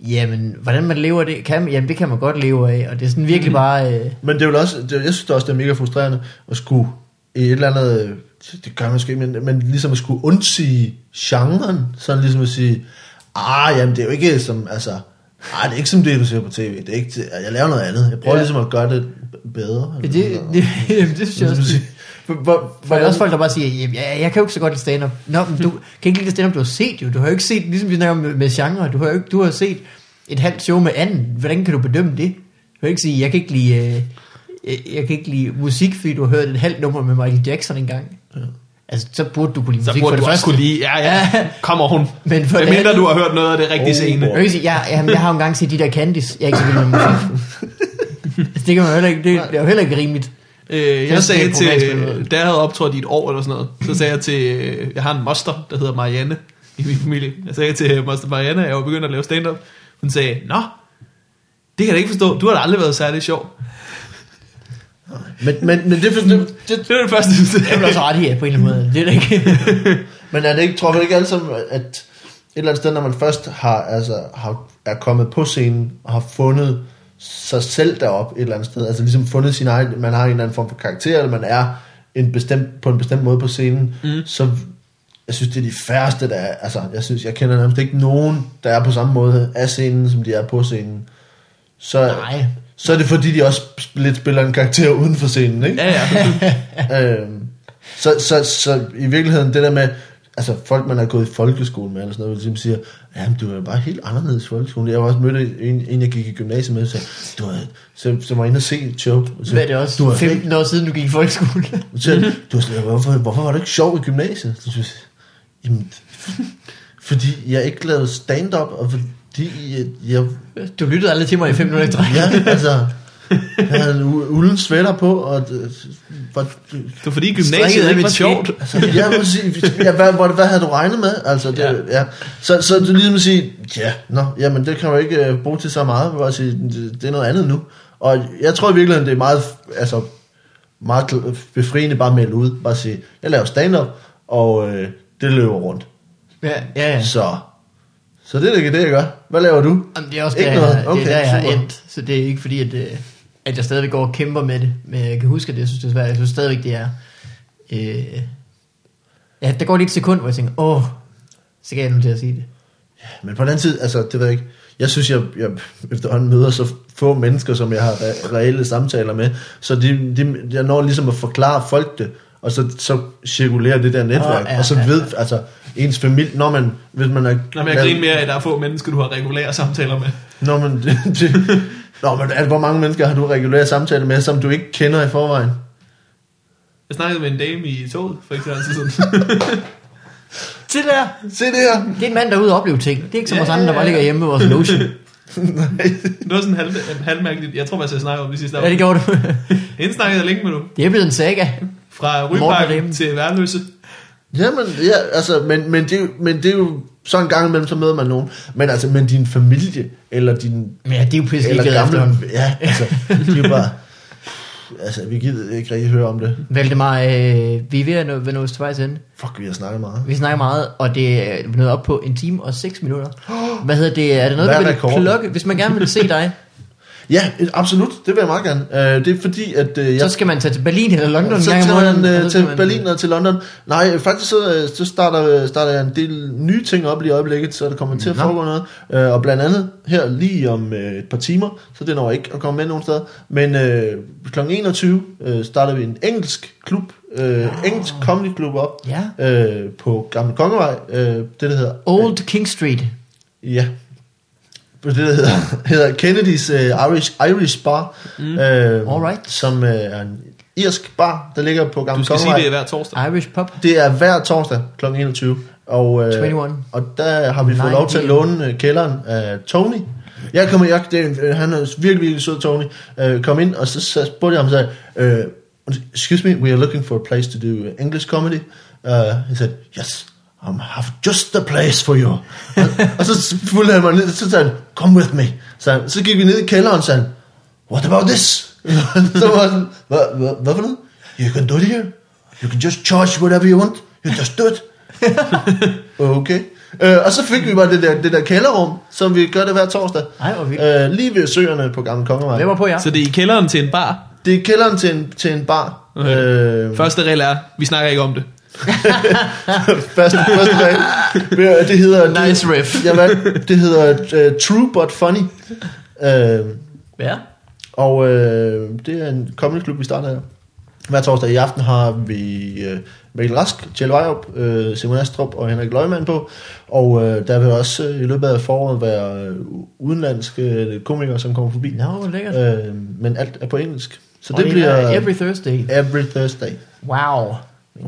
Jamen, hvordan man lever det, kan, jamen, det kan man godt leve af. Og det er sådan virkelig bare... Øh, Men det er vel også, det, jeg synes det også, det er mega frustrerende at skulle i et eller andet, øh, det gør man måske men, men ligesom at skulle undsige genren, sådan ligesom at sige, ah, jamen det er jo ikke som, altså, ah, det er ikke som det, du ser på tv, det er ikke, jeg laver noget andet, jeg prøver ja. ligesom at gøre det bedre. det, det, det, jamen, det synes jeg også. Hvor, hvor, For der er også folk, der bare siger, jamen, jeg, jeg kan jo ikke så godt lide stand-up. Nå, men du kan ikke lide det stand-up, du har set jo. Du har jo ikke set, ligesom vi snakker med, med genre, du har jo ikke, du har set et halvt show med anden. Hvordan kan du bedømme det? Du kan ikke sige, jeg kan ikke lide, øh, jeg, jeg kan ikke lide musik, fordi du har hørt et halvt nummer med Michael Jackson engang. Ja. Altså, så burde du kunne lide Så musik burde for du det også første. kunne lide, ja, ja, Ja. kommer hun. Men for Men det mindre du har hørt noget af det rigtige Oh, scene. Jeg, sige, jeg, jeg, jeg har jo engang set de der Candice. Jeg er ikke så vild med musik. Altså, det kan man heller ikke, det, det er jo heller ikke rimeligt. Øh, er jeg sagde til, da jeg havde optrådt i et år eller sådan noget, så sagde jeg til, øh, jeg har en moster, der hedder Marianne i min familie. Jeg sagde til moster Marianne, at jeg var begyndt at lave stand-up. Hun sagde, nå, det kan jeg da ikke forstå, du har da aldrig været særlig sjov. Men, men, men det, det, det, Det var det første, Det er også ret i, ja, på en eller anden måde. Det er da ikke... Men er det ikke, tror du ikke alle sammen, at et eller andet sted, når man først har, altså, har, er kommet på scenen og har fundet sig selv derop et eller andet sted, altså ligesom fundet sin egen, man har en eller anden form for karakter, eller man er en bestemt, på en bestemt måde på scenen, mm. så jeg synes, det er de færreste, der er, altså jeg synes, jeg kender nærmest ikke nogen, der er på samme måde af scenen, som de er på scenen. Så, Nej. så er det fordi, de også lidt spiller en karakter uden for scenen, ikke? Ja, ja. øhm, så, så, så i virkeligheden det der med, altså folk, man har gået i folkeskole med, eller sådan noget, ligesom siger, ja, men du er bare helt anderledes i folkeskolen. Jeg har også mødt en, en jeg gik i gymnasiet med, og sagde, du er, så, så var inde og se et show. Så, Hvad er det også? Du er 15 år siden, du gik i folkeskole. så, du var sådan, hvorfor, hvorfor var du ikke sjov i gymnasiet? Så, jeg, Jamen, fordi jeg ikke lavede stand-up, og fordi jeg, jeg Du lyttede aldrig til mig i 5 minutter i træk. ja, altså, jeg havde en ulden sweater på, og det, var, Det var fordi gymnasiet er var sjovt. Altså, jeg må sige, ja, hvad, hvad, hvad havde du regnet med? Altså, det, ja. Ja. Ja. Så, så du ligesom sige, ja, nå, jamen det kan du ikke uh, bruge til så meget, bare sige, det, det er noget andet nu. Og jeg tror i virkeligheden, det er meget, altså, meget befriende bare at melde ud, bare sige, jeg laver stand-up, og øh, det løber rundt. Ja, ja, ja. Så, så det er det, jeg gør. Hvad laver du? Jamen, det er også Ikke der, noget? jeg, det Okay, er der, jeg har super. endt. Så det er ikke fordi, at, øh, at jeg stadigvæk går og kæmper med det. Men jeg kan huske, at jeg synes, det er svært. Jeg synes stadigvæk, det er... Øh, ja, der går lige et sekund, hvor jeg tænker, åh, så kan jeg nu til at sige det. Men på den anden side, altså, det ved jeg ikke. Jeg synes, jeg, jeg efterhånden møder så få mennesker, som jeg har re- reelle samtaler med, så de, de, jeg når ligesom at forklare folk det, og så, så cirkulerer det der netværk, Åh, ja, og så ja, ved, ja. altså, ens familie, når man, hvis man er... Nå, men jeg griner mere af, at der er få mennesker, du har regulære samtaler med. Når man, det, det, Nå, men altså, hvor mange mennesker har du regulære samtaler med, som du ikke kender i forvejen? Jeg snakkede med en dame i toget, for ikke så lang tid siden. Se der! Se det her! Det er en mand, der er ude og opleve ting. Det er ikke som Ja, os andre, der bare ligger hjemme med vores lotion. det var sådan halv, halvmærkeligt. Jeg tror faktisk, jeg snakkede om det sidste Ja, det gjorde du. Hende snakkede jeg længe med nu. Det er blevet en saga. Fra derhjemme. til Værløse. Jamen, ja, altså, men, men, det, men det er jo sådan en gang imellem, så møder man nogen. Men altså, men din familie, eller din Men ja, det er jo pisse Eller gamle, efterhånden. ja, altså, de er bare, altså, vi gider ikke rigtig høre om det. Valdemar, øh, vi er ved at nå, ved nå til vejs ende. Fuck, vi har snakket meget. Vi snakker meget, og det er nået op på en time og 6 minutter. Hvad hedder det? Er det noget, Hvad du vil rekorden? plukke? Hvis man gerne vil se dig, Ja, absolut, det vil jeg meget gerne. Uh, det er fordi, at uh, jeg... så skal man tage til Berlin eller London en så måneden. man så til skal man- Berlin og til London. Nej, faktisk så, øh, så starter, starter jeg en del nye ting op lige i øjeblikket, så der kommer til at foregå noget. Uh, og blandt andet her lige om uh, et par timer, så det når ikke at komme med nogen steder. Men uh, kl. 21 uh, starter vi en engelsk klub, uh, engelsk comedy klub op Ja. uh, på Gamle Kongevej. Uh, det der hedder Old King Street. Ja. Det der hedder, hedder Kennedy's uh, Irish, Irish Bar. Mm. Uh, Alright. Som uh, er en irsk bar, der ligger på Gamle Du skal sige, Kongevej. det er hver torsdag. Irish Pub. Det er hver torsdag kl. 21. Og, uh, 21. og der har vi fået lov til at låne uh, kælderen af Tony. Jeg kommer, jeg, det, er- han er virkelig, virkelig sød, Tony. Uh, kom ind, og så, så spurgte jeg ham, så sagde, uh, excuse me, we are looking for a place to do English comedy. Uh, he said, yes, I have just the place for you. og, og så fulgte han mig ned, så sagde han, come with me. Så, så gik vi ned i kælderen, og sagde han, what about this? så var sådan, hvad, hvad, hvad for noget? You can do it here. You can just charge whatever you want. You just do it. okay. Øh, og så fik vi bare det der, det der kælderrum, som vi gør det hver torsdag. Ej, hvor vildt. Øh, lige ved søerne på Gamle Kongevej. Hvem var på jer? Så det er i kælderen til en bar. Det er kælderen til en, til en bar. Okay. Øh, Første regel er, vi snakker ikke om det. første, første dag. Det hedder... Nice riff. Det, ja, det hedder uh, True But Funny. Øh, Ja. og øh, det er en comedy klub, vi starter her. Hver torsdag i aften har vi øh, Mikkel Rask, Kjell Vejrup, øh, Simon Astrup og Henrik Løgman på. Og øh, der vil også øh, i løbet af foråret være udenlandske komikere, som kommer forbi. Nå, hvor lækkert. Øh, men alt er på engelsk. Så det det bliver er every Thursday. every Thursday. Wow.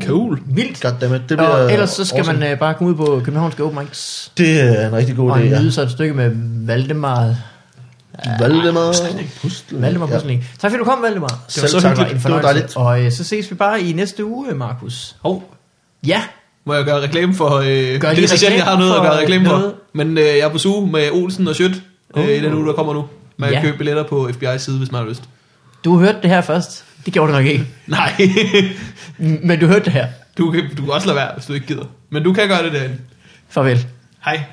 Cool. Vildt. Goddammit, det bliver Og ellers så skal awesome. man øh, bare komme ud på Københavnske Open Mics Det er en rigtig god og idé, ja. nyde sig et stykke med Valdemar. Valdemar Pustel. Valdemar Ja. Pusling. Tak fordi du kom, Valdemar. Det var Selv så tak. hyggeligt. Det var dejligt. Og øh, så ses vi bare i næste uge, Markus. Hov, Ja. må jeg gøre reklame for... Øh, Gør det er så sjældent, jeg har noget at gøre for reklame for. noget. Men øh, jeg er på suge med Olsen og Schødt øh, i den uge, der kommer nu. Man kan Ja. købe billetter på FBI's side, hvis man har lyst. Du har hørt det her først. Det gjorde du nok ikke. Nej, Men du hørte det her. du kan, du kan også lade være, hvis du ikke gider. Men du kan gøre det derinde. Farvel. Hej.